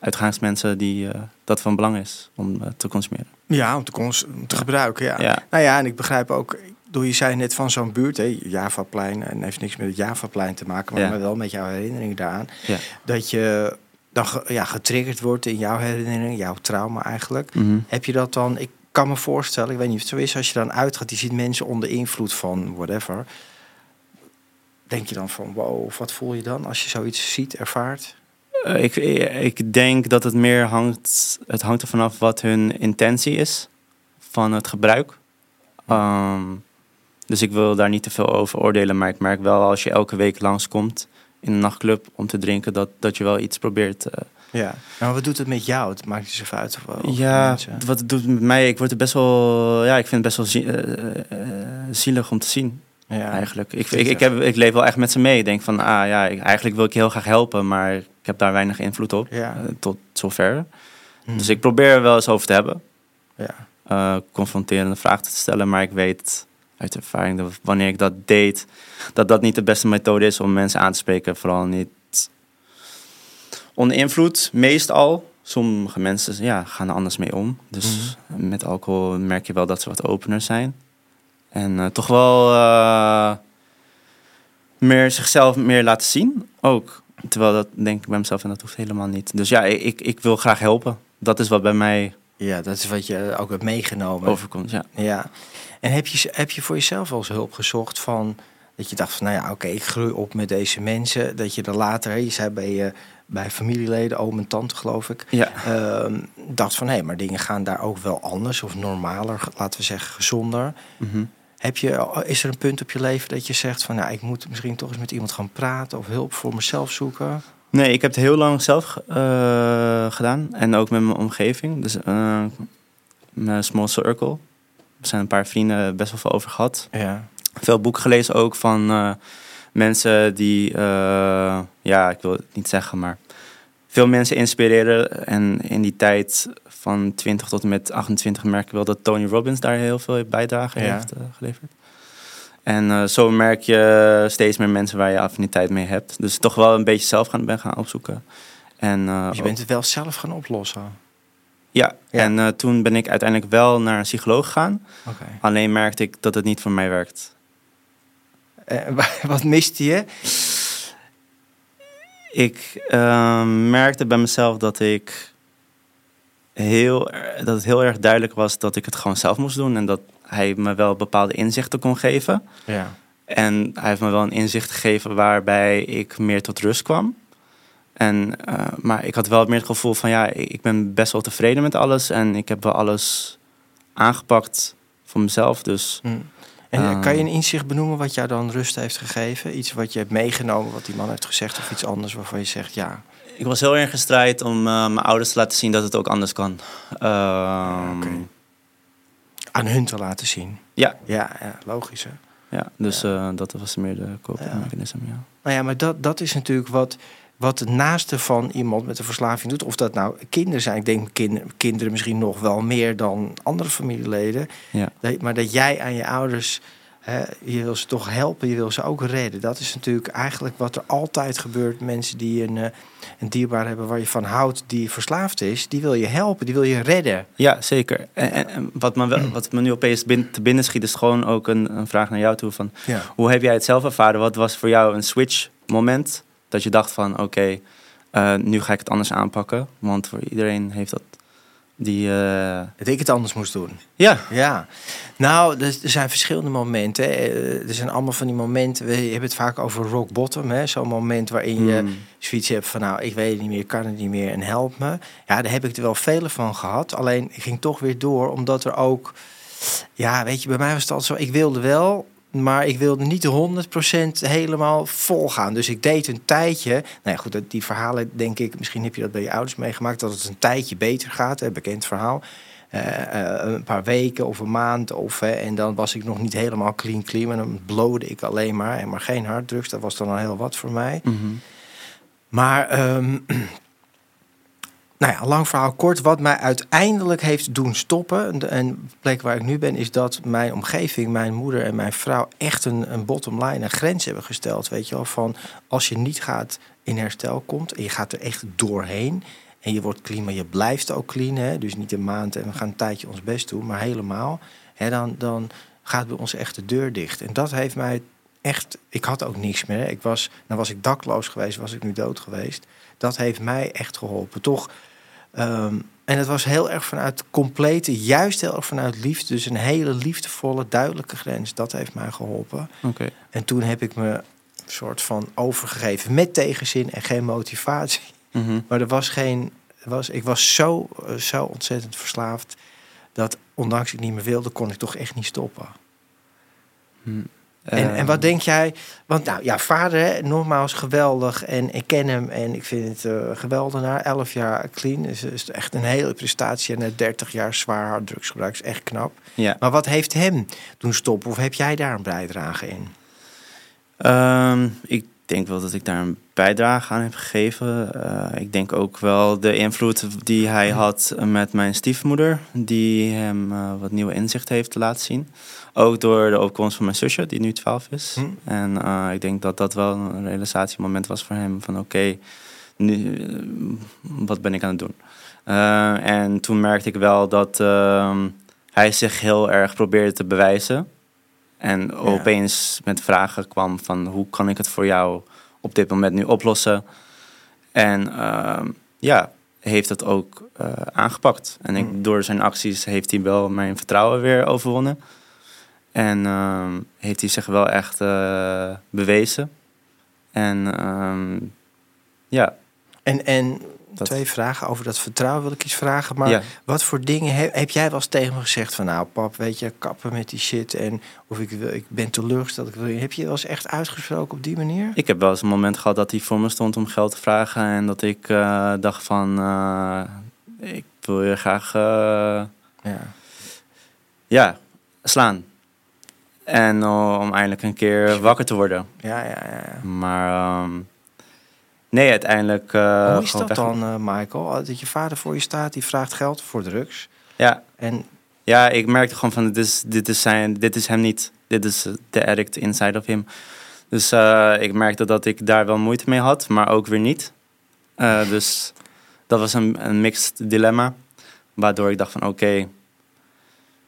uitgaansmensen die uh, dat van belang is om uh, te consumeren. Ja, om te, cons om te gebruiken. Ja. ja. Nou ja, en ik begrijp ook, door je zei net van zo'n buurt, hè, Javaplein, en heeft niks met het Javaplein te maken, maar, ja. maar wel met jouw herinneringen daaraan, ja. dat je dan ja, getriggerd wordt in jouw herinnering, jouw trauma eigenlijk. Mm -hmm. Heb je dat dan? Ik kan me voorstellen, ik weet niet of het zo is, als je dan uitgaat, je ziet mensen onder invloed van whatever. Denk je dan van, wow, wat voel je dan als je zoiets ziet, ervaart? Uh, ik, ik denk dat het meer hangt, het hangt er vanaf wat hun intentie is van het gebruik. Um, dus ik wil daar niet te veel over oordelen, maar ik merk wel als je elke week langskomt in een nachtclub om te drinken, dat, dat je wel iets probeert. Uh, ja, maar wat doet het met jou? Het maakt je zo uit. Of, ja, wat het doet met mij, ik word er best wel, ja, ik vind het best wel zielig om te zien. Ja, eigenlijk. Ik, ik, ik, heb, ik leef wel echt met ze mee. Ik denk van, ah ja, ik, eigenlijk wil ik je heel graag helpen, maar ik heb daar weinig invloed op. Ja. tot zover. Hmm. Dus ik probeer er wel eens over te hebben. Ja. Uh, confronterende vragen te stellen, maar ik weet uit ervaring dat wanneer ik dat deed, dat dat niet de beste methode is om mensen aan te spreken. Vooral niet onder invloed, meestal. Sommige mensen ja, gaan er anders mee om. Dus hmm. met alcohol merk je wel dat ze wat opener zijn. En uh, toch wel uh, meer zichzelf meer laten zien ook. Terwijl dat denk ik bij mezelf en dat hoeft helemaal niet. Dus ja, ik, ik wil graag helpen. Dat is wat bij mij... Ja, dat is wat je ook hebt meegenomen. Overkomt, ja. ja. En heb je, heb je voor jezelf eens hulp gezocht van... Dat je dacht van, nou ja, oké, ik groei op met deze mensen. Dat je er later, je zei bij, je, bij familieleden, oom en tante geloof ik... Ja. Uh, dacht van, hé, hey, maar dingen gaan daar ook wel anders of normaler, laten we zeggen, gezonder. Mm heb je, is er een punt op je leven dat je zegt van nou, ik moet misschien toch eens met iemand gaan praten of hulp voor mezelf zoeken? Nee, ik heb het heel lang zelf uh, gedaan en ook met mijn omgeving. Dus uh, mijn small circle. Er zijn een paar vrienden best wel veel over gehad. Ja. Veel boeken gelezen ook van uh, mensen die, ja, ik wil het niet zeggen, maar veel mensen inspireren. En in die tijd van 20 tot en met 28 merk ik wel dat Tony Robbins daar heel veel bijdrage heeft uh, geleverd. En uh, zo merk je steeds meer mensen waar je affiniteit mee hebt. Dus toch wel een beetje zelf gaan, ben gaan opzoeken. En, uh, je bent het wel zelf gaan oplossen? Ja, en toen ben ik uiteindelijk wel naar een psycholoog gegaan. Okay. Alleen merkte ik dat het niet voor mij werkt. *laughs* wat miste je? Ik merkte bij mezelf dat ik heel, dat het heel erg duidelijk was dat ik het gewoon zelf moest doen. En dat hij me wel bepaalde inzichten kon geven. Ja. En hij heeft me wel een inzicht gegeven waarbij ik meer tot rust kwam. En, uh, maar ik had wel meer het gevoel van ja, ik ben best wel tevreden met alles. En ik heb wel alles aangepakt voor mezelf. Dus, hm. En uh, kan je een inzicht benoemen wat jou dan rust heeft gegeven? Iets wat je hebt meegenomen, wat die man heeft gezegd, of iets anders waarvan je zegt ja. Ik was heel erg gestrijd om uh, mijn ouders te laten zien dat het ook anders kan. Um, Aan hun te laten zien. Ja. Ja, ja logisch hè. Ja, dus ja. Uh, dat was meer de copingmechanisme, ja. Nou ja, maar dat, dat is natuurlijk wat, wat het naaste van iemand met een verslaving doet. Of dat nou kinderen zijn. Ik denk kinder, kinderen misschien nog wel meer dan andere familieleden. Ja. maar dat jij aan je ouders je wil ze toch helpen, je wil ze ook redden. Dat is natuurlijk eigenlijk wat er altijd gebeurt. Mensen die een, uh, een dierbaar hebben waar je van houdt, die verslaafd is, die wil je helpen, die wil je redden. Ja, zeker. En, en wat, me wel, wat me nu opeens te binnen schiet, is gewoon ook een, een vraag naar jou toe. Van, Hoe heb jij het zelf ervaren? Wat was voor jou een switch moment? Dat je dacht van oké, eh, nu ga ik het anders aanpakken. Want voor iedereen heeft dat die, uh... Dat ik het anders moest doen. Ja. Ja. Nou, er, zijn verschillende momenten. Eh, er zijn allemaal van die momenten. We hebben het vaak over rock bottom. Zo'n moment waarin je hmm. zoiets hebt van... nou, ik weet het niet meer, ik kan het niet meer en help me. Ja, daar heb ik er wel vele van gehad. Alleen, ik ging toch weer door, omdat er ook... Ja, weet je, bij mij was het altijd zo... ik wilde wel, maar ik wilde niet 100% helemaal vol gaan. Dus ik deed een tijdje. Nou ja, goed, die verhalen denk ik, misschien heb je dat bij je ouders meegemaakt, dat het een tijdje beter gaat. Een bekend verhaal. Uh, een paar weken of een maand. Of, en dan was ik nog niet helemaal clean clean. En dan blode ik alleen maar. En maar geen harddrugs. Dat was dan al heel wat voor mij. Mhm. Maar um, nou ja, lang verhaal kort. Wat mij uiteindelijk heeft doen stoppen. En de plek waar ik nu ben, is dat mijn omgeving, mijn moeder en mijn vrouw echt een, een bottom line, een grens hebben gesteld. Weet je wel, van als je niet gaat in herstel komt en je gaat er echt doorheen. En je wordt clean, maar je blijft ook clean. Hè? Dus niet een maand en we gaan een tijdje ons best doen, maar helemaal. Hè, dan, dan gaat bij ons echt de deur dicht. En dat heeft mij echt. Ik had ook niks meer. Ik was, dan was ik dakloos geweest, was ik nu dood geweest. Dat heeft mij echt geholpen. Toch Ehm, en het was heel erg vanuit complete, juist heel erg vanuit liefde. Dus een hele liefdevolle, duidelijke grens. Dat heeft mij geholpen. Okay. En toen heb ik me een soort van overgegeven met tegenzin en geen motivatie. Mhm. Maar er was geen. Was, ik was zo, zo ontzettend verslaafd dat ondanks ik niet meer wilde, kon ik toch echt niet stoppen. Hm. En, en wat denk jij? Want nou ja, vader, hè, nogmaals geweldig. En ik ken hem en ik vind het uh, geweldig. Na 11 jaar clean is, is echt een hele prestatie. En na 30 jaar zwaar harddrugsgebruik is echt knap. Ja. Maar wat heeft hem doen stoppen? Of heb jij daar een bijdrage in? Ehm, ik denk wel dat ik daar een bijdrage aan heb gegeven. Uh, ik denk ook wel de invloed die hij had met mijn stiefmoeder, die hem uh, wat nieuwe inzicht heeft laten zien. Ook door de opkomst van mijn zusje, die nu 12 is. Hm. En uh, ik denk dat dat wel een realisatiemoment was voor hem van oké, okay, nu wat ben ik aan het doen? en toen merkte ik wel dat ehm, hij zich heel erg probeerde te bewijzen. En ja. opeens met vragen kwam van hoe kan ik het voor jou op dit moment nu oplossen. En uh, ja, heeft het ook uh, aangepakt. En ik, Mm. door zijn acties heeft hij wel mijn vertrouwen weer overwonnen. En uh, heeft hij zich wel echt uh, bewezen. En ehm, ja. En, en dat... twee vragen over dat vertrouwen wil ik iets vragen. Maar ja. wat voor dingen heb, heb jij wel eens tegen me gezegd van nou pap, weet je, kappen met die shit en of ik, wil, ik ben teleurgesteld. Ik wil, heb je wel eens echt uitgesproken op die manier? Ik heb wel eens een moment gehad dat hij voor me stond om geld te vragen en dat ik uh, dacht van uh, ik wil je graag uh, ja. ja, slaan. En om eindelijk een keer wakker te worden. Ja, ja, ja. Maar um, nee, uiteindelijk. Uh, Hoe is dat dan, uh, Michael? Dat je vader voor je staat, die vraagt geld voor drugs. Ja. En ja, ik merkte gewoon van: dit is, dit is, zijn, dit is hem niet. Dit is de addict inside of him. Dus uh, ik merkte dat ik daar wel moeite mee had, maar ook weer niet. dus dat was een, een mixed dilemma. Waardoor ik dacht van oké, okay,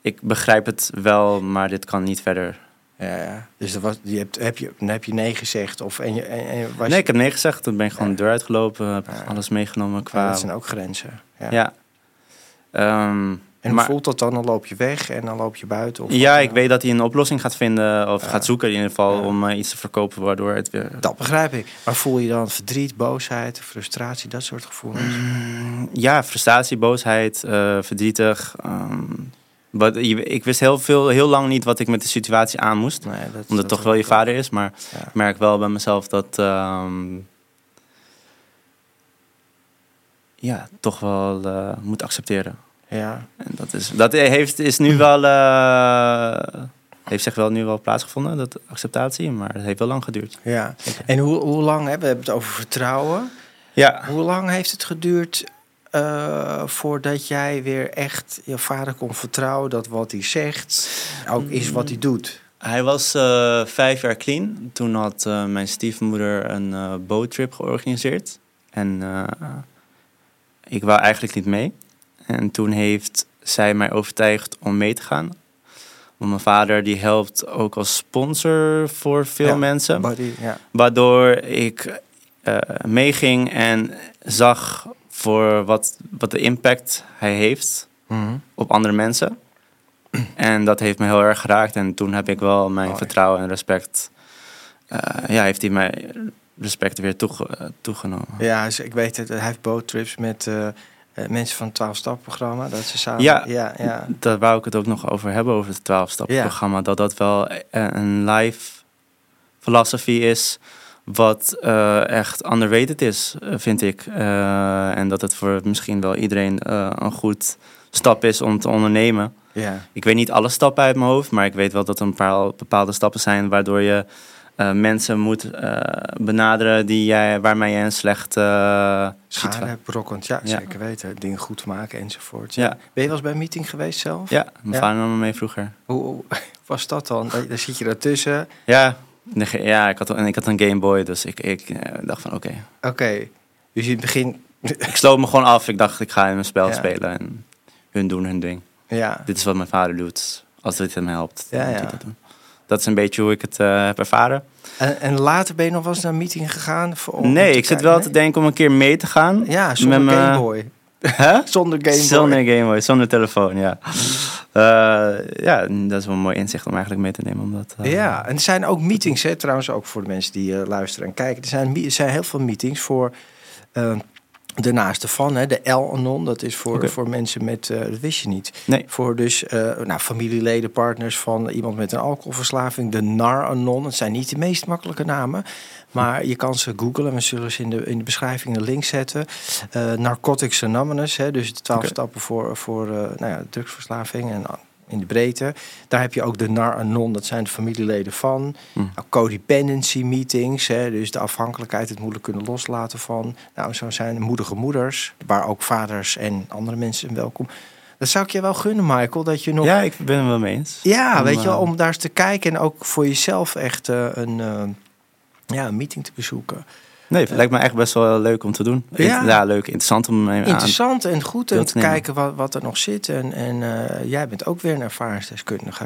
ik begrijp het wel, maar dit kan niet verder. Ja, ja. Dus dat was, je hebt, heb, je, dan heb je nee gezegd? Of, en je, en, en was nee, ik heb nee gezegd. Toen ben ik gewoon ja. de deur uitgelopen. Heb ja. alles meegenomen qua... Dat zijn ook grenzen. Ja. ja. Um, en hoe maar, voelt dat dan? Dan loop je weg en dan loop je buiten? Of ja, ik weet dat hij een oplossing gaat vinden. Of gaat zoeken in ieder geval om uh, iets te verkopen waardoor het weer... Dat begrijp ik. Maar voel je dan verdriet, boosheid, frustratie, dat soort gevoelens? Mm, ja, frustratie, boosheid, uh, verdrietig... Um, Ik wist heel, veel, heel lang niet wat ik met de situatie aan moest. Nee, dat, omdat het toch wel je vader is. Maar ja. ik merk wel bij mezelf dat... Um, ja, toch wel uh, moet accepteren. Ja. En dat is, dat heeft, is nu wel... Uh, heeft zich wel nu wel plaatsgevonden, dat acceptatie. Maar het heeft wel lang geduurd. Ja. En hoe, hoe lang... Hè, we hebben het over vertrouwen. Ja. Hoe lang heeft het geduurd... Uh, voordat jij weer echt je vader kon vertrouwen dat wat hij zegt ook is wat hij doet? Hij was uh, vijf jaar clean. Toen had uh, mijn stiefmoeder een boottrip georganiseerd. En ik wou eigenlijk niet mee. En toen heeft zij mij overtuigd om mee te gaan. Want mijn vader die helpt ook als sponsor voor veel ja, mensen. Ja. Waardoor ik meeging en zag voor wat, wat de impact hij heeft mm -hmm. op andere mensen. En dat heeft me heel erg geraakt. En toen heb ik wel mijn vertrouwen en respect... Uh, ja, heeft hij mij respect weer toege uh, toegenomen. Ja, dus ik weet het. Hij heeft boottrips met uh, mensen van het 12-stap-programma. Dat ze samen... Ja, ja, ja, daar wou ik het ook nog over hebben, over het 12-stap-programma. Ja. Dat dat wel een live filosofie is wat uh, echt underrated is, vind ik. Uh, en dat het voor misschien wel iedereen uh, een goed stap is om te ondernemen. Ja. Ik weet niet alle stappen uit mijn hoofd, maar ik weet wel dat er een paar bepaalde stappen zijn waardoor je mensen moet benaderen die jij, waarmee je een slecht Schade hebt berokkend, ja, ja, zeker weten. Dingen goed maken enzovoort. Ja. ja. Ben je wel eens bij een meeting geweest zelf? Ja, mijn vader nam me mee vroeger. Hoe, hoe *laughs* was dat dan? Daar zit je ertussen. Ja, ja, ik had, en ik had een Game Boy, dus ik, ik dacht van oké. Okay. Oké, okay. dus in het begin... *laughs* ik sloot me gewoon af. Ik dacht, ik ga in mijn spel ja. spelen en hun doen hun ding. Ja. Dit is wat mijn vader doet. Als dit hem helpt, ja, moet ja. dat doen. Dat is een beetje hoe ik het uh, heb ervaren. En, en, later ben je nog wel eens naar een meeting gegaan? Voor, nee, ik zit kijken, wel nee? te denken om een keer mee te gaan. Ja, zonder Game Boy. Huh? *laughs* zonder Game Boy. Zonder Game Boy, zonder telefoon, ja. Uh, ja, dat is wel een mooi inzicht om eigenlijk mee te nemen. Omdat, uh... Ja, en er zijn ook meetings, hè, trouwens ook voor de mensen die uh, luisteren en kijken. Er zijn, er zijn heel veel meetings voor Daarnaast de van, hè, de L-anon, dat is voor, voor mensen met, eh, dat wist je niet. Nee. Voor dus eh, nou, familieleden, partners van iemand met een alcoholverslaving. De NAR-anon, dat zijn niet de meest makkelijke namen. Maar je kan ze googlen, we zullen ze in de, in de beschrijving een link zetten. Eh Narcotics Anonymous, hè, dus de twaalf Oké. stappen voor, voor eh, nou ja, drugsverslaving en ah, in de breedte. Daar heb je ook de NAR-anon, dat zijn de familieleden van. Hm. Nou, codependency meetings, hè, dus de afhankelijkheid, het moeilijk kunnen loslaten van. Nou, zo zijn moedige moeders, waar ook vaders en andere mensen welkom. Dat zou ik je wel gunnen, Michael, dat je nog. Ja, ik ben het wel mee eens. Ja, Om, weet je wel, eh, om daar eens te kijken en ook voor jezelf echt eh, een, eh, ja, een meeting te bezoeken. Nee, het lijkt me echt best wel leuk om te doen. Ja. Ja, leuk, interessant om mee aan. Interessant en goed en deel te kijken wat, wat er nog zit. En, en eh, jij bent ook weer een ervaringsdeskundige.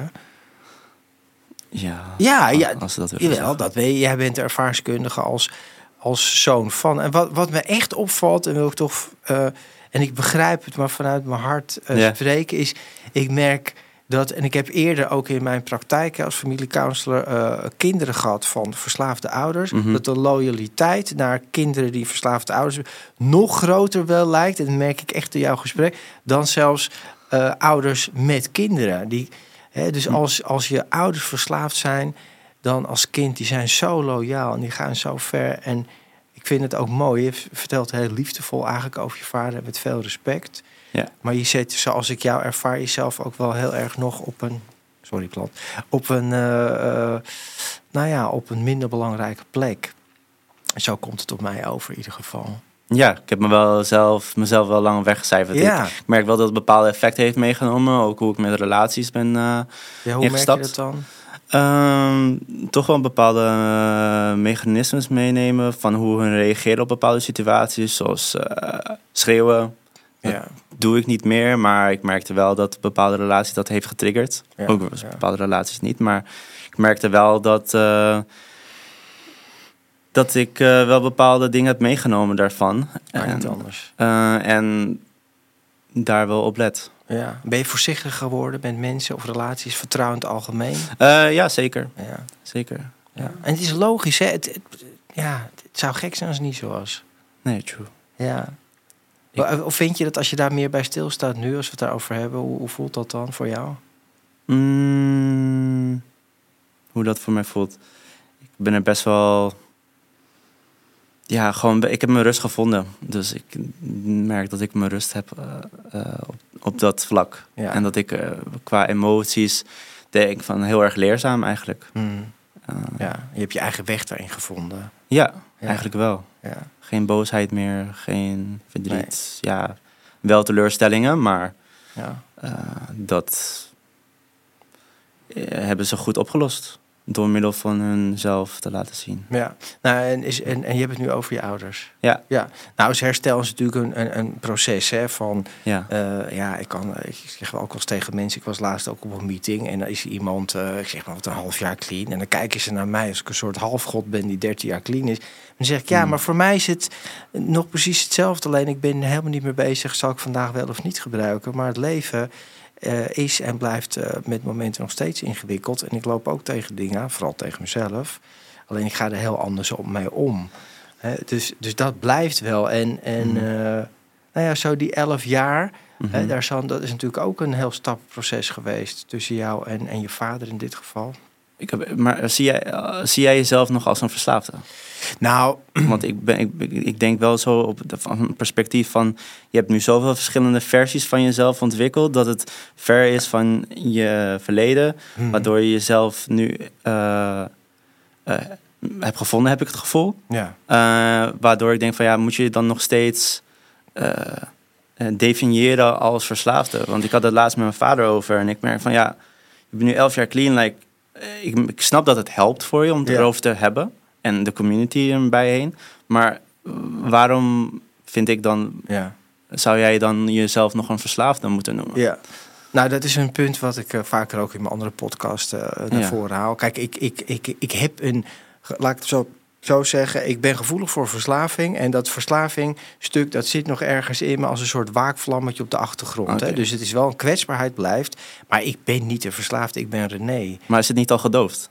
Ja, Ja, ja, als ze dat Jawel, dat weet je. Jij bent ervaringskundige als, als zoon van. En wat, wat me echt opvalt, en wil ik toch. eh, en ik begrijp het, maar vanuit mijn hart eh, spreken, is. Ik merk dat. En ik heb eerder ook in mijn praktijk als familiecounselor. eh, kinderen gehad van verslaafde ouders. Mhm. Dat de loyaliteit naar kinderen die verslaafde ouders hebben. nog groter wel lijkt. En dat merk ik echt in jouw gesprek. dan zelfs eh, ouders met kinderen. Die, hè, dus Hm. als, als je ouders verslaafd zijn dan als kind, die zijn zo loyaal en die gaan zo ver. En ik vind het ook mooi. Je vertelt heel liefdevol eigenlijk over je vader met veel respect. Ja. Maar je zet, zoals ik jou ervaar, jezelf ook wel heel erg nog op een. Sorry, plant. Op een. eh, eh, nou ja, op een minder belangrijke plek. Zo komt het op mij over in ieder geval. Ja, ik heb me wel zelf, mezelf wel lang weggecijferd. Ja. Ik merk wel dat het bepaalde effecten heeft meegenomen. Ook hoe ik met relaties ben eh, ja hoe merk je ingestapt. dat dan? Ehm, toch wel bepaalde mechanismes meenemen van hoe hun reageren op bepaalde situaties, zoals schreeuwen. Ja. Doe ik niet meer, maar ik merkte wel dat bepaalde relaties dat heeft getriggerd. Ja, Ook ja. bepaalde relaties niet, maar ik merkte wel dat, eh, dat ik eh, wel bepaalde dingen heb meegenomen daarvan. En, anders. eh, en daar wel op let. Ja. Ben je voorzichtig geworden met mensen of relaties, vertrouwend algemeen? Ja, zeker. Ja. zeker. Ja. En het is logisch, hè? Het, het- ja, het zou gek zijn als het niet zo was. Nee, true. Ja. Ik- Of vind je dat als je daar meer bij stilstaat nu, als we het daarover hebben, hoe, hoe voelt dat dan voor jou? Mm, hoe dat voor mij voelt. Ik ben er best wel. Ja, gewoon. Ik heb mijn rust gevonden. Dus ik merk dat ik mijn rust heb eh, eh, op, op dat vlak. Ja. En dat ik eh, qua emoties denk van heel erg leerzaam eigenlijk. Eh, Ja, je hebt je eigen weg daarin gevonden. Ja, Ja. eigenlijk wel. Ja. Geen boosheid meer, geen verdriet. Ja, wel teleurstellingen, maar Ja. eh, dat eh, hebben ze goed opgelost. Door middel van hunzelf te laten zien. ja. Nou, en, is, en, en je hebt het nu over je ouders. Ja. ja. Nou, is herstel is natuurlijk een, een, een proces hè, van Ja, Eh, ja, ik kan, ik zeg wel ook wel eens tegen mensen. Ik was laatst ook op een meeting en dan is iemand, eh, ik zeg maar wat een half jaar clean. En dan kijken ze naar mij als ik een soort halfgod ben die 13 jaar clean is. Dan zeg ik ja, Hmm. maar voor mij is het nog precies hetzelfde. Alleen ik ben helemaal niet meer bezig. Zal ik vandaag wel of niet gebruiken? Maar het leven eh, is en blijft eh, met momenten nog steeds ingewikkeld. En ik loop ook tegen dingen aan, vooral tegen mezelf. Alleen ik ga er heel anders op mee om. Dus, dus dat blijft wel. En, en Hmm. eh, nou ja, zo die elf jaar. daar zal, dat is natuurlijk ook een heel stapproces geweest tussen jou en, en je vader in dit geval. Ik heb, maar zie jij, eh, zie jij jezelf nog als een verslaafde? Nou, *clears throat* Want ik, ben, ik, ik denk wel zo op de, van een perspectief van... je hebt nu zoveel verschillende versies van jezelf ontwikkeld... dat het ver is van je verleden... hmm, waardoor je jezelf nu eh, eh, hebt gevonden, heb ik het gevoel. ja, Eh, waardoor ik denk van ja, moet je dan nog steeds eh, eh, definiëren als verslaafde? Want ik had het laatst met mijn vader over en ik merk van ja, je bent nu elf jaar clean. Like, eh, ik, ik snap dat het helpt voor je om het Ja. erover te hebben en de community erbij heen. Maar eh, waarom vind ik dan, ja, zou jij dan jezelf nog een verslaafde moeten noemen? ja. Nou, dat is een punt wat ik eh, vaker ook in mijn andere podcast eh, naar Ja. voren haal. Kijk, ik, ik, ik, ik heb een, laat ik het zo, zo zeggen, ik ben gevoelig voor verslaving. En dat verslavingstuk, dat zit nog ergens in me als een soort waakvlammetje op de achtergrond. Hè? Dus het is wel een kwetsbaarheid blijft. Maar ik ben niet de verslaafde, ik ben René. Maar is het niet al gedoofd?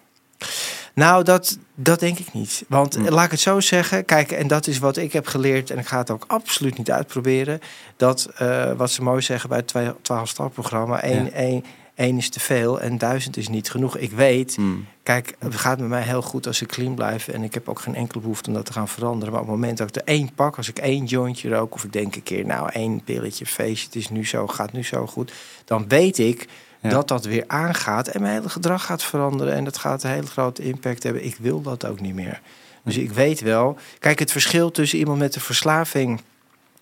Nou, dat, dat denk ik niet. Want Hm. laat ik het zo zeggen. Kijk, en dat is wat ik heb geleerd. En ik ga het ook absoluut niet uitproberen. Dat, eh, wat ze mooi zeggen bij het 12-stap-programma. één, Ja. Één, is te veel en duizend is niet genoeg. Ik weet, Hmm. kijk, het gaat met mij heel goed als ik clean blijf. En ik heb ook geen enkele behoefte om dat te gaan veranderen. Maar op het moment dat ik er één pak, als ik één jointje rook... of ik denk een keer, nou, één pilletje, feestje, het is nu zo, gaat nu zo goed... dan weet ik Ja. dat dat weer aangaat en mijn hele gedrag gaat veranderen. En dat gaat een hele grote impact hebben. Ik wil dat ook niet meer. Dus ik weet wel. Kijk, het verschil tussen iemand met een verslaving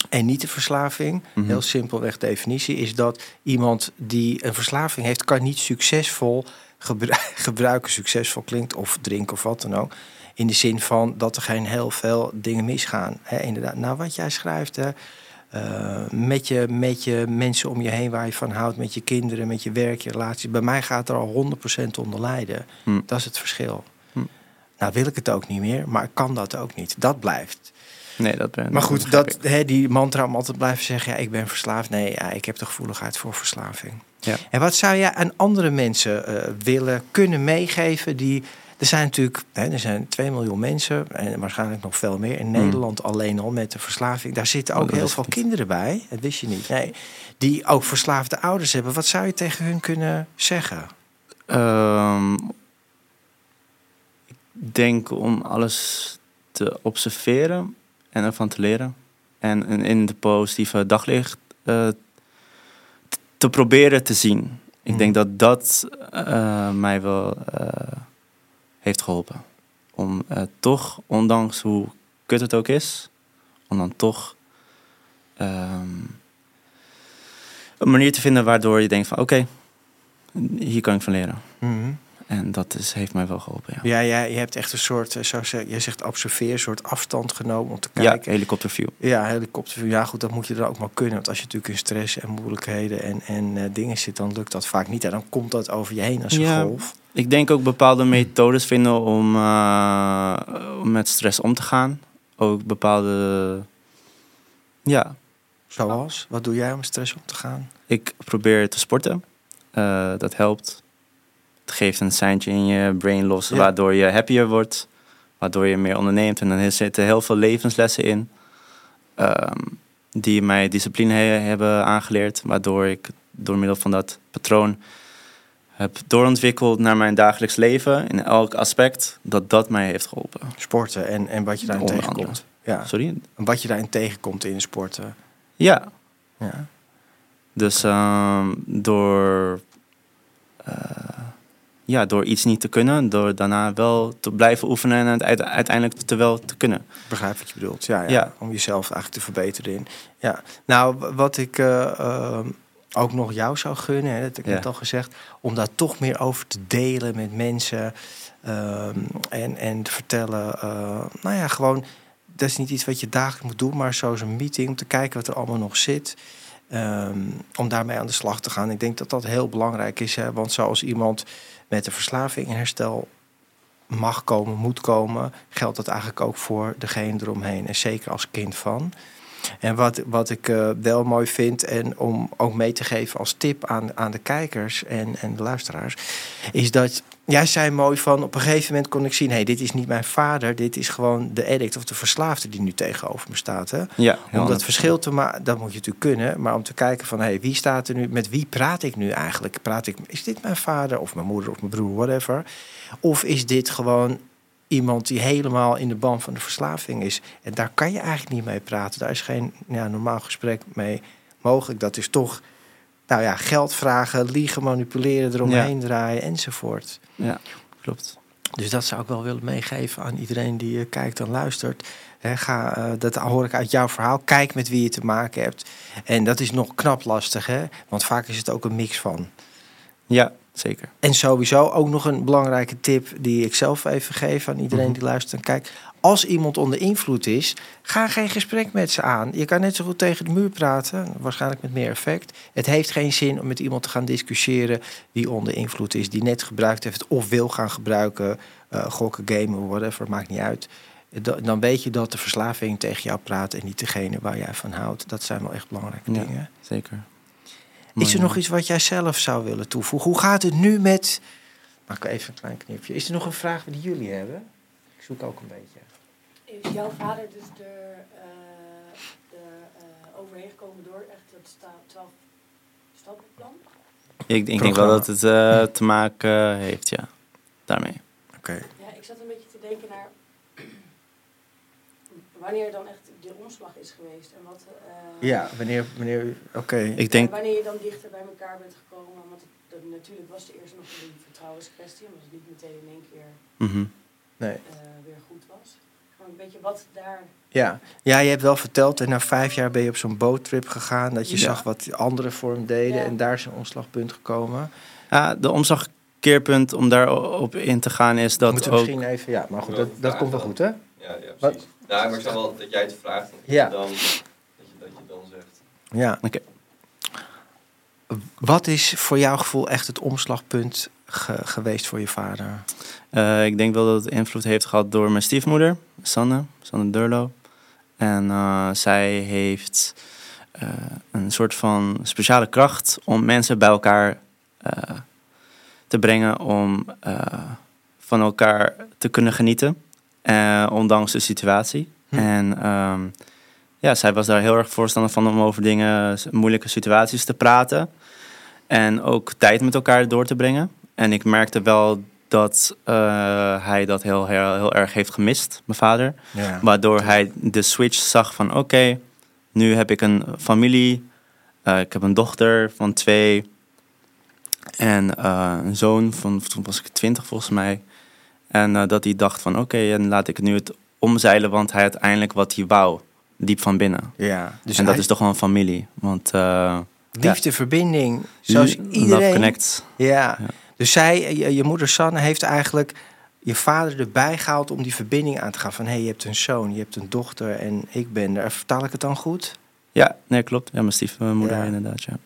en niet de verslaving, Mhm. heel simpelweg definitie, is dat iemand die een verslaving heeft, kan niet succesvol gebru- *laughs* gebruiken. Succesvol klinkt of drinken of wat dan ook. In de zin van dat er geen heel veel dingen misgaan. Inderdaad, nou wat jij schrijft, hè, eh, met, je, met je mensen om je heen waar je van houdt, met je kinderen, met je werk, je relatie. Bij mij gaat er al 100% onder lijden. Hm. Dat is het verschil. Hm. Nou wil ik het ook niet meer, maar ik kan dat ook niet. Dat blijft. Nee, dat ben Maar goed, dat, hè, die mantra om altijd blijven zeggen... Ja, ik ben verslaafd. Nee, ja, ik heb de gevoeligheid voor verslaving. Ja. En wat zou jij aan andere mensen eh, willen kunnen meegeven... die er zijn natuurlijk hè, er zijn 2 miljoen mensen... en waarschijnlijk nog veel meer in Hmm. Nederland alleen al met de verslaving. Daar zitten Oh, ook dat heel veel kinderen bij. Dat wist je niet. Nee, die ook verslaafde ouders hebben. Wat zou je tegen hun kunnen zeggen? Ehm, ik denk om alles te observeren en ervan te leren. En in- de positieve daglicht eh, te proberen te zien. Ik Mhm. denk dat dat eh, mij wel eh, heeft geholpen. Om toch, ondanks hoe kut het ook is, om dan toch ehm, een manier te vinden waardoor je denkt van oké, hier kan ik van leren. Mhm. En dat is, heeft mij wel geholpen, ja. Ja, je hebt echt een soort, eh, zo zeg, jij zegt observeer, een soort afstand genomen om te Ja, kijken. helikopterview. Ja, helikopter. Ja, goed, dat moet je er ook maar kunnen. Want als je natuurlijk in stress en moeilijkheden en, en eh, dingen zit, dan lukt dat vaak niet. En dan komt dat over je heen als een Ja. golf. Ik denk ook bepaalde methodes vinden om, eh, om met stress om te gaan. Ook bepaalde... Ja, Zoals? Wat doe jij om stress om te gaan? ik probeer te sporten. Dat helpt. Het geeft een seintje in je brain los, Ja. waardoor je happier wordt. Waardoor je meer onderneemt. En dan zitten heel veel levenslessen in. ehm, die mij discipline he- hebben aangeleerd. Waardoor ik door middel van dat patroon heb doorontwikkeld naar mijn dagelijks leven. In elk aspect. Dat dat mij heeft geholpen. Sporten en, en wat je daarin Onder tegenkomt. Ja, Sorry? en wat je daarin tegenkomt in sporten. Ja, Ja. Dus ehm, door, eh, ja, door iets niet te kunnen, door daarna wel te blijven oefenen en het uiteindelijk te wel te kunnen. Ik begrijp wat je bedoelt. Ja, ja, Ja. Om jezelf eigenlijk te verbeteren in. Ja. Nou, wat ik eh, ehm, ook nog jou zou gunnen, hè, dat heb ik Ja. net al gezegd, om daar toch meer over te delen met mensen. ehm, en, en te vertellen, eh, nou ja, gewoon, dat is niet iets wat je dagelijks moet doen, maar zoals een meeting om te kijken wat er allemaal nog zit. ehm, om daarmee aan de slag te gaan. Ik denk dat dat heel belangrijk is. Hè? Want zoals iemand met een verslaving in herstel mag komen, moet komen, geldt dat eigenlijk ook voor degene eromheen. En zeker als kind van. En wat, wat ik eh, wel mooi vind, en om ook mee te geven als tip aan, aan de kijkers en, en de luisteraars, is dat jij zei mooi van op een gegeven moment kon ik zien: hé, hey, dit is niet mijn vader, dit is gewoon de addict of de verslaafde die nu tegenover me staat. Hè? Ja, Om dat verschil te maken, dat moet je natuurlijk kunnen, maar om te kijken van hé, hey, wie staat er nu, met wie praat ik nu eigenlijk? Praat ik, is dit mijn vader of mijn moeder of mijn broer, whatever? Of is dit gewoon iemand die helemaal in de band van de verslaving is? En daar kan je eigenlijk niet mee praten. Daar is geen ja, normaal gesprek mee mogelijk. Dat is toch, nou ja, geld vragen, liegen, manipuleren, eromheen draaien enzovoort. Ja, klopt. Dus dat zou ik wel willen meegeven aan iedereen die eh, kijkt en luistert. Hè, ga, eh, dat hoor ik uit jouw verhaal. Kijk met wie je te maken hebt. En dat is nog knap lastig, hè? Want vaak is het ook een mix van. Ja, zeker. En sowieso ook nog een belangrijke tip die ik zelf even geef aan iedereen Mhm. die luistert en kijkt. Als iemand onder invloed is, ga geen gesprek met ze aan. Je kan net zo goed tegen de muur praten, waarschijnlijk met meer effect. Het heeft geen zin om met iemand te gaan discussiëren die onder invloed is, die net gebruikt heeft of wil gaan gebruiken, eh, gokken, gamen, whatever, maakt niet uit. Da- Dan weet je dat de verslaving tegen jou praat en niet degene waar jij van houdt. Dat zijn wel echt belangrijke Ja. dingen. Zeker. Is er nog iets wat jij zelf zou willen toevoegen? Hoe gaat het nu met Maak even een klein knipje. Is er nog een vraag die jullie hebben? Ik zoek ook een beetje. Is jouw vader dus er, uh, uh, overheen gekomen door echt het 12 stappenplan? Ik, ik denk wel dat het uh, te maken heeft, ja. Daarmee. Oké. Ja, ik zat een beetje te denken naar *clears throat* wanneer dan echt de omslag is geweest en wat. ja, wanneer, wanneer oké. Ik denk. Wanneer je dan dichter bij elkaar bent gekomen, want het, natuurlijk was het eerst nog een vertrouwenskwestie, omdat het niet meteen in één keer mm -hmm. nee. weer goed was. Gewoon een beetje wat daar. Ja. ja, je hebt wel verteld en na vijf jaar ben je op zo'n boottrip gegaan. Dat je zag wat anderen voor hem deden en daar is een omslagpunt gekomen. Ja, de omslagkeerpunt om daarop in te gaan is dat Moeten ook... misschien even... Ja, maar goed, dat, dat komt wel goed, hè? Ja, ja precies. Nou, maar ik snap wel dat jij het vraagt. Dat ja. Je dan, dat, je, dat je dan zegt. Ja. Oké. Okay. Wat is voor jouw gevoel echt het omslagpunt ge geweest voor je vader? Uh, ik denk wel dat het invloed heeft gehad door mijn stiefmoeder, Sanne, Sanne Durlo. En uh, zij heeft uh, een soort van speciale kracht om mensen bij elkaar te brengen, om van elkaar te kunnen genieten, ondanks de situatie. Hm. En um, ja, zij was daar heel erg voorstander van om over dingen, moeilijke situaties te praten. En ook tijd met elkaar door te brengen. En ik merkte wel dat uh, hij dat heel, heel, heel, erg heeft gemist, mijn vader. Ja. Waardoor hij de switch zag van oké, okay, nu heb ik een familie. Uh, ik heb een dochter van twee. En uh, een zoon van, toen was ik twintig volgens mij. En dat hij dacht van oké, okay, en laat ik nu het omzeilen, want hij uiteindelijk wat hij wou, diep van binnen. Ja, dus en dat is toch wel een familie. Want liefde, ja. verbinding, zoals iedereen. Love connect. Ja. ja. Dus zij, je, je, moeder Sanne, heeft eigenlijk je vader erbij gehaald om die verbinding aan te gaan. Van hé, hey, je hebt een zoon, je hebt een dochter en ik ben er. Vertaal ik het dan goed? Ja, nee, klopt. Ja, mijn stiefmoeder ja. inderdaad, ja.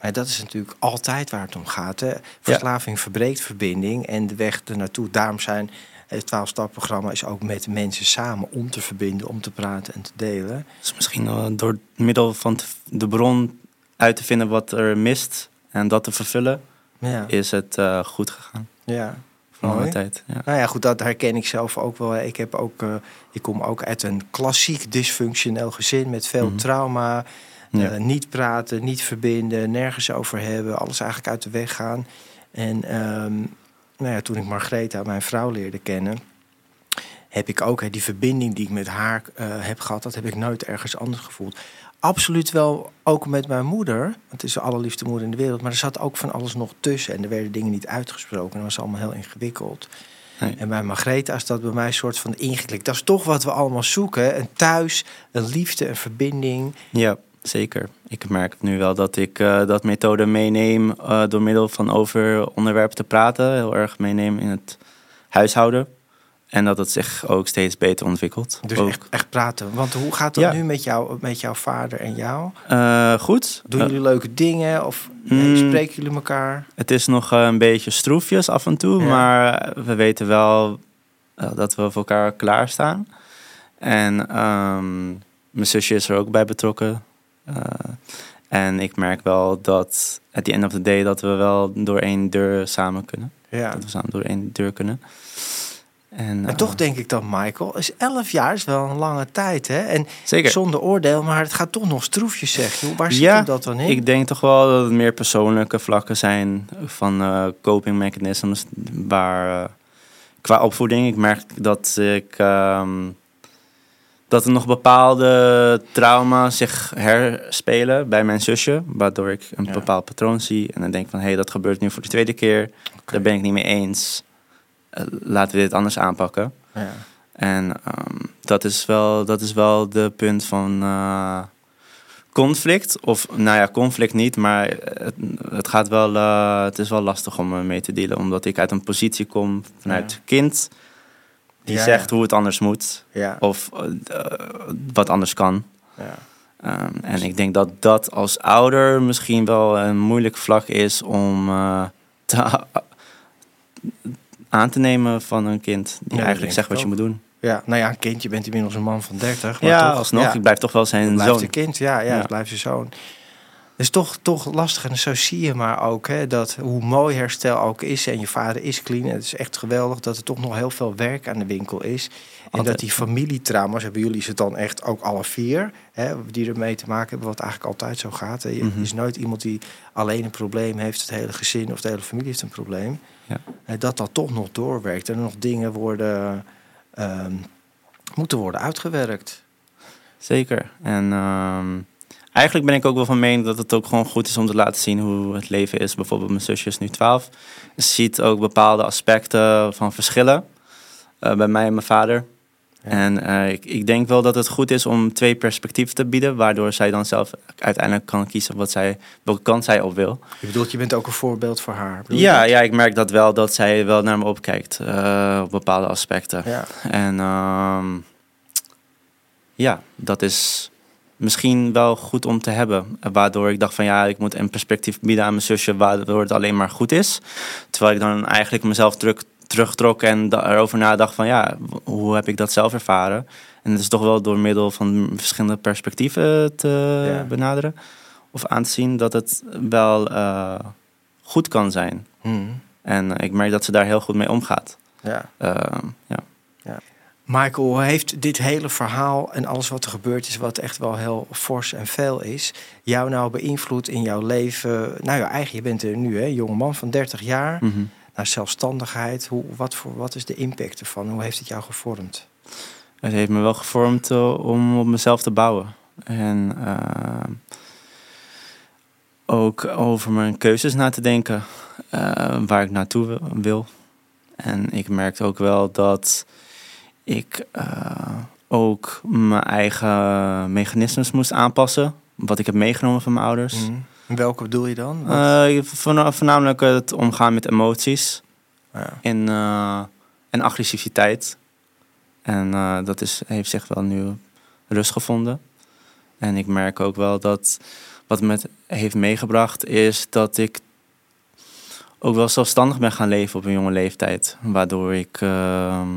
Maar dat is natuurlijk altijd waar het om gaat. Hè? Verslaving verbreekt verbinding en de weg ernaartoe. Daarom zijn het 12-stap-programma is ook met mensen samen om te verbinden, om te praten en te delen. Dus misschien uh, door middel van de bron uit te vinden wat er mist en dat te vervullen, ja. is het uh, goed gegaan. Ja. De tijd. Ja. Nou ja, goed, dat herken ik zelf ook wel. Ik, heb ook, uh, ik kom ook uit een klassiek dysfunctioneel gezin met veel mm -hmm. trauma. Ja. Uh, niet praten, niet verbinden, nergens over hebben, alles eigenlijk uit de weg gaan. En um, nou ja, toen ik Margrethe, mijn vrouw, leerde kennen, heb ik ook hè, die verbinding die ik met haar uh, heb gehad, dat heb ik nooit ergens anders gevoeld. Absoluut wel ook met mijn moeder. Het is de allerliefste moeder in de wereld. Maar er zat ook van alles nog tussen. En er werden dingen niet uitgesproken. En dat was allemaal heel ingewikkeld. Nee. En bij Margrethe is dat bij mij een soort van ingeklikt. Dat is toch wat we allemaal zoeken. Een thuis, een liefde, een verbinding. Ja, zeker. Ik merk nu wel dat ik uh, dat methode meeneem... Uh, door middel van over onderwerpen te praten. Heel erg meeneem in het huishouden. En dat het zich ook steeds beter ontwikkelt. Dus ook. echt, echt, praten. Want hoe gaat dat ja. nu met, jou, met jouw vader en jou? Uh, goed. Doen jullie leuke dingen? Of nee, mm, spreken jullie elkaar? Het is nog een beetje stroefjes af en toe. Ja. Maar we weten wel dat we voor elkaar klaarstaan. En um, mijn zusje is er ook bij betrokken. Uh, en ik merk wel dat at the end of the day... dat we wel door één deur samen kunnen. Ja. Dat we samen door één deur kunnen. En, En uh, toch denk ik dan, Michael, is 11 jaar is wel een lange tijd, hè? En Zeker. zonder oordeel, maar het gaat toch nog stroefjes, zeg je. Waar zit ja, dat dan in? Ik denk toch wel dat het meer persoonlijke vlakken zijn van uh, coping mechanisms waar uh, qua opvoeding. Ik merk dat ik um, dat er nog bepaalde trauma's zich herspelen bij mijn zusje, waardoor ik een Ja. bepaald patroon zie en dan denk van hé, hey, dat gebeurt nu voor de tweede keer. Daar ben ik niet mee eens. Uh, laten we dit anders aanpakken. Ja. En um, dat, is wel, dat is wel de punt van uh, conflict. Of nou ja, conflict niet, maar het, het gaat wel, uh, het is wel lastig om mee te dealen. Omdat ik uit een positie kom vanuit Ja. kind die Ja, zegt hoe het anders moet. Of uh, wat anders kan. Ja. Um, en ik denk dat dat als ouder misschien wel een moeilijk vlak is om uh, te, aan te nemen van een kind die Ja, eigenlijk zegt wat je moet doen. ja, nou ja, een kind, je bent inmiddels een man van 30. Maar Ja, toch, alsnog. ja, Ik blijf toch wel zijn blijft zoon. een kind, ja, ja, het blijft je zoon. Is toch, toch lastig. En zo zie je maar ook hè, dat hoe mooi herstel ook is. En je vader is clean. En het is echt geweldig dat er toch nog heel veel werk aan de winkel is. En Altijd. dat die familietrauma's, hebben jullie ze dan echt ook alle vier, hè, die ermee te maken hebben, wat eigenlijk altijd zo gaat. Hè. Je Mhm. is nooit iemand die alleen een probleem heeft, het hele gezin of de hele familie heeft een probleem. Ja. Hè, dat dat toch nog doorwerkt en er nog dingen worden, ehm, moeten worden uitgewerkt. Zeker. En ehm, eigenlijk ben ik ook wel van mening dat het ook gewoon goed is om te laten zien hoe het leven is. Bijvoorbeeld mijn zusje is nu 12. Ze ziet ook bepaalde aspecten van verschillen eh, bij mij en mijn vader. Ja. En eh, ik, ik denk wel dat het goed is om twee perspectieven te bieden, waardoor zij dan zelf uiteindelijk kan kiezen wat zij, welke kant zij op wil. Je bedoelt, je bent ook een voorbeeld voor haar. Ja, ja, ik merk dat wel, dat zij wel naar me opkijkt eh, op bepaalde aspecten. ja. En ehm, ja, dat is misschien wel goed om te hebben. Waardoor ik dacht van ja, ik moet een perspectief bieden aan mijn zusje waardoor het alleen maar goed is. Terwijl ik dan eigenlijk mezelf terug, terugtrok en erover nadacht van ja, hoe heb ik dat zelf ervaren? En het is toch wel door middel van verschillende perspectieven te Ja. benaderen of aan te zien dat het wel eh, goed kan zijn. Hmm. En ik merk dat ze daar heel goed mee omgaat. ja. Ehm, ja. Michael, heeft dit hele verhaal en alles wat er gebeurd is, wat echt wel heel fors en veel is, jou nou beïnvloed in jouw leven? Nou ja, eigen, je bent er nu, hè, jonge man van 30 jaar, Mhm. naar zelfstandigheid. Hoe, wat, voor, wat is de impact ervan? Hoe heeft het jou gevormd? Het heeft me wel gevormd eh, om op mezelf te bouwen. En eh, ook over mijn keuzes na te denken. eh, waar ik naartoe wil- wil. En ik merkte ook wel dat ik eh, ook mijn eigen mechanismes moest aanpassen. Wat ik heb meegenomen van mijn ouders. En welke bedoel je dan? Eh, voorna- voornamelijk het omgaan met emoties ja. en, eh, en agressiviteit. En dat is, heeft zich wel nu rust gevonden. En ik merk ook wel dat wat het met heeft meegebracht is dat ik ook wel zelfstandig ben gaan leven op een jonge leeftijd. Waardoor ik ehm,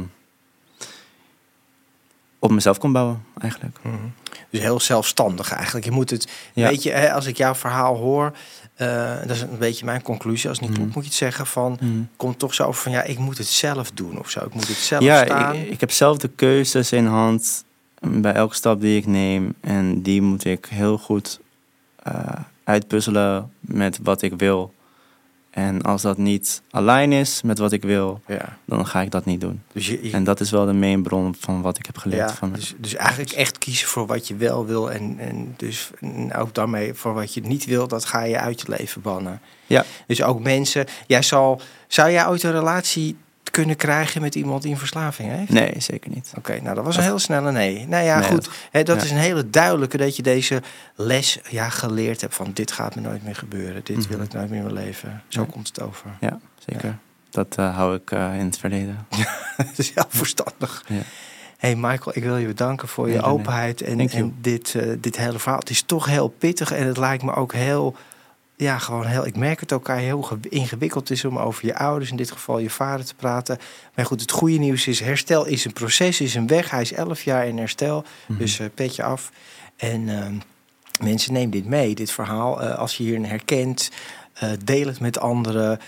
op mezelf kon bouwen, eigenlijk. Mhm. Dus heel zelfstandig eigenlijk. Je moet het, Ja. weet je, hè, als ik jouw verhaal hoor, eh, dat is een beetje mijn conclusie. Als het niet Mhm. moet je het zeggen van, komt toch zo over van, ja, ik moet het zelf doen of zo. Ik moet het zelf ja, staan. ik, ik heb zelf de keuzes in hand bij elke stap die ik neem. En die moet ik heel goed eh, uitpuzzelen met wat ik wil. En als dat niet align is met wat ik wil, ja. dan ga ik dat niet doen. Dus, je, je- En dat is wel de main bron van wat ik heb geleerd ja, van dus, dus eigenlijk echt kiezen voor wat je wel wil. En, en dus en ook daarmee voor wat je niet wil, dat ga je uit je leven bannen. Ja. Dus ook mensen, jij zal, zou jij ooit een relatie kunnen krijgen met iemand die een verslaving heeft? Nee, zeker niet. Oké, nou dat was een heel snelle nee. Nou ja, Nee, goed. dat- dat ja. is een hele duidelijke dat je deze les ja, geleerd hebt van dit gaat me nooit meer gebeuren. Dit Mhm. wil ik nooit meer in mijn leven. Zo Ja. komt het over. Ja, zeker. Dat eh, hou ik eh, in het verleden. *laughs* Dat is heel verstandig. Ja. Hey Michael, ik wil je bedanken voor je openheid en dit, eh, dit hele verhaal. Het is toch heel pittig en het lijkt me ook heel, ja, gewoon heel. Ik merk het ook heel ge- ingewikkeld is om over je ouders, in dit geval je vader, te praten. Maar goed, het goede nieuws is: herstel is een proces, is een weg. Hij is 11 jaar in herstel, Mhm. dus eh, petje af. En ehm, mensen, neem dit mee, dit verhaal. Eh, als je hierin herkent, eh, deel het met anderen.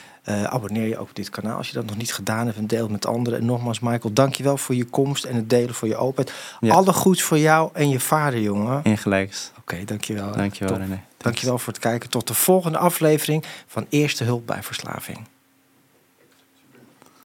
Abonneer je ook op dit kanaal als je dat nog niet gedaan hebt en deel het met anderen. En nogmaals, Michael, dankjewel voor je komst en het delen voor je openheid. Ja. Alle goeds voor jou en je vader, jongen. Oké, Ingelijks. dankjewel. Dankjewel, Top. René. Dankjewel voor het kijken. Tot de volgende aflevering van Eerste Hulp bij Verslaving.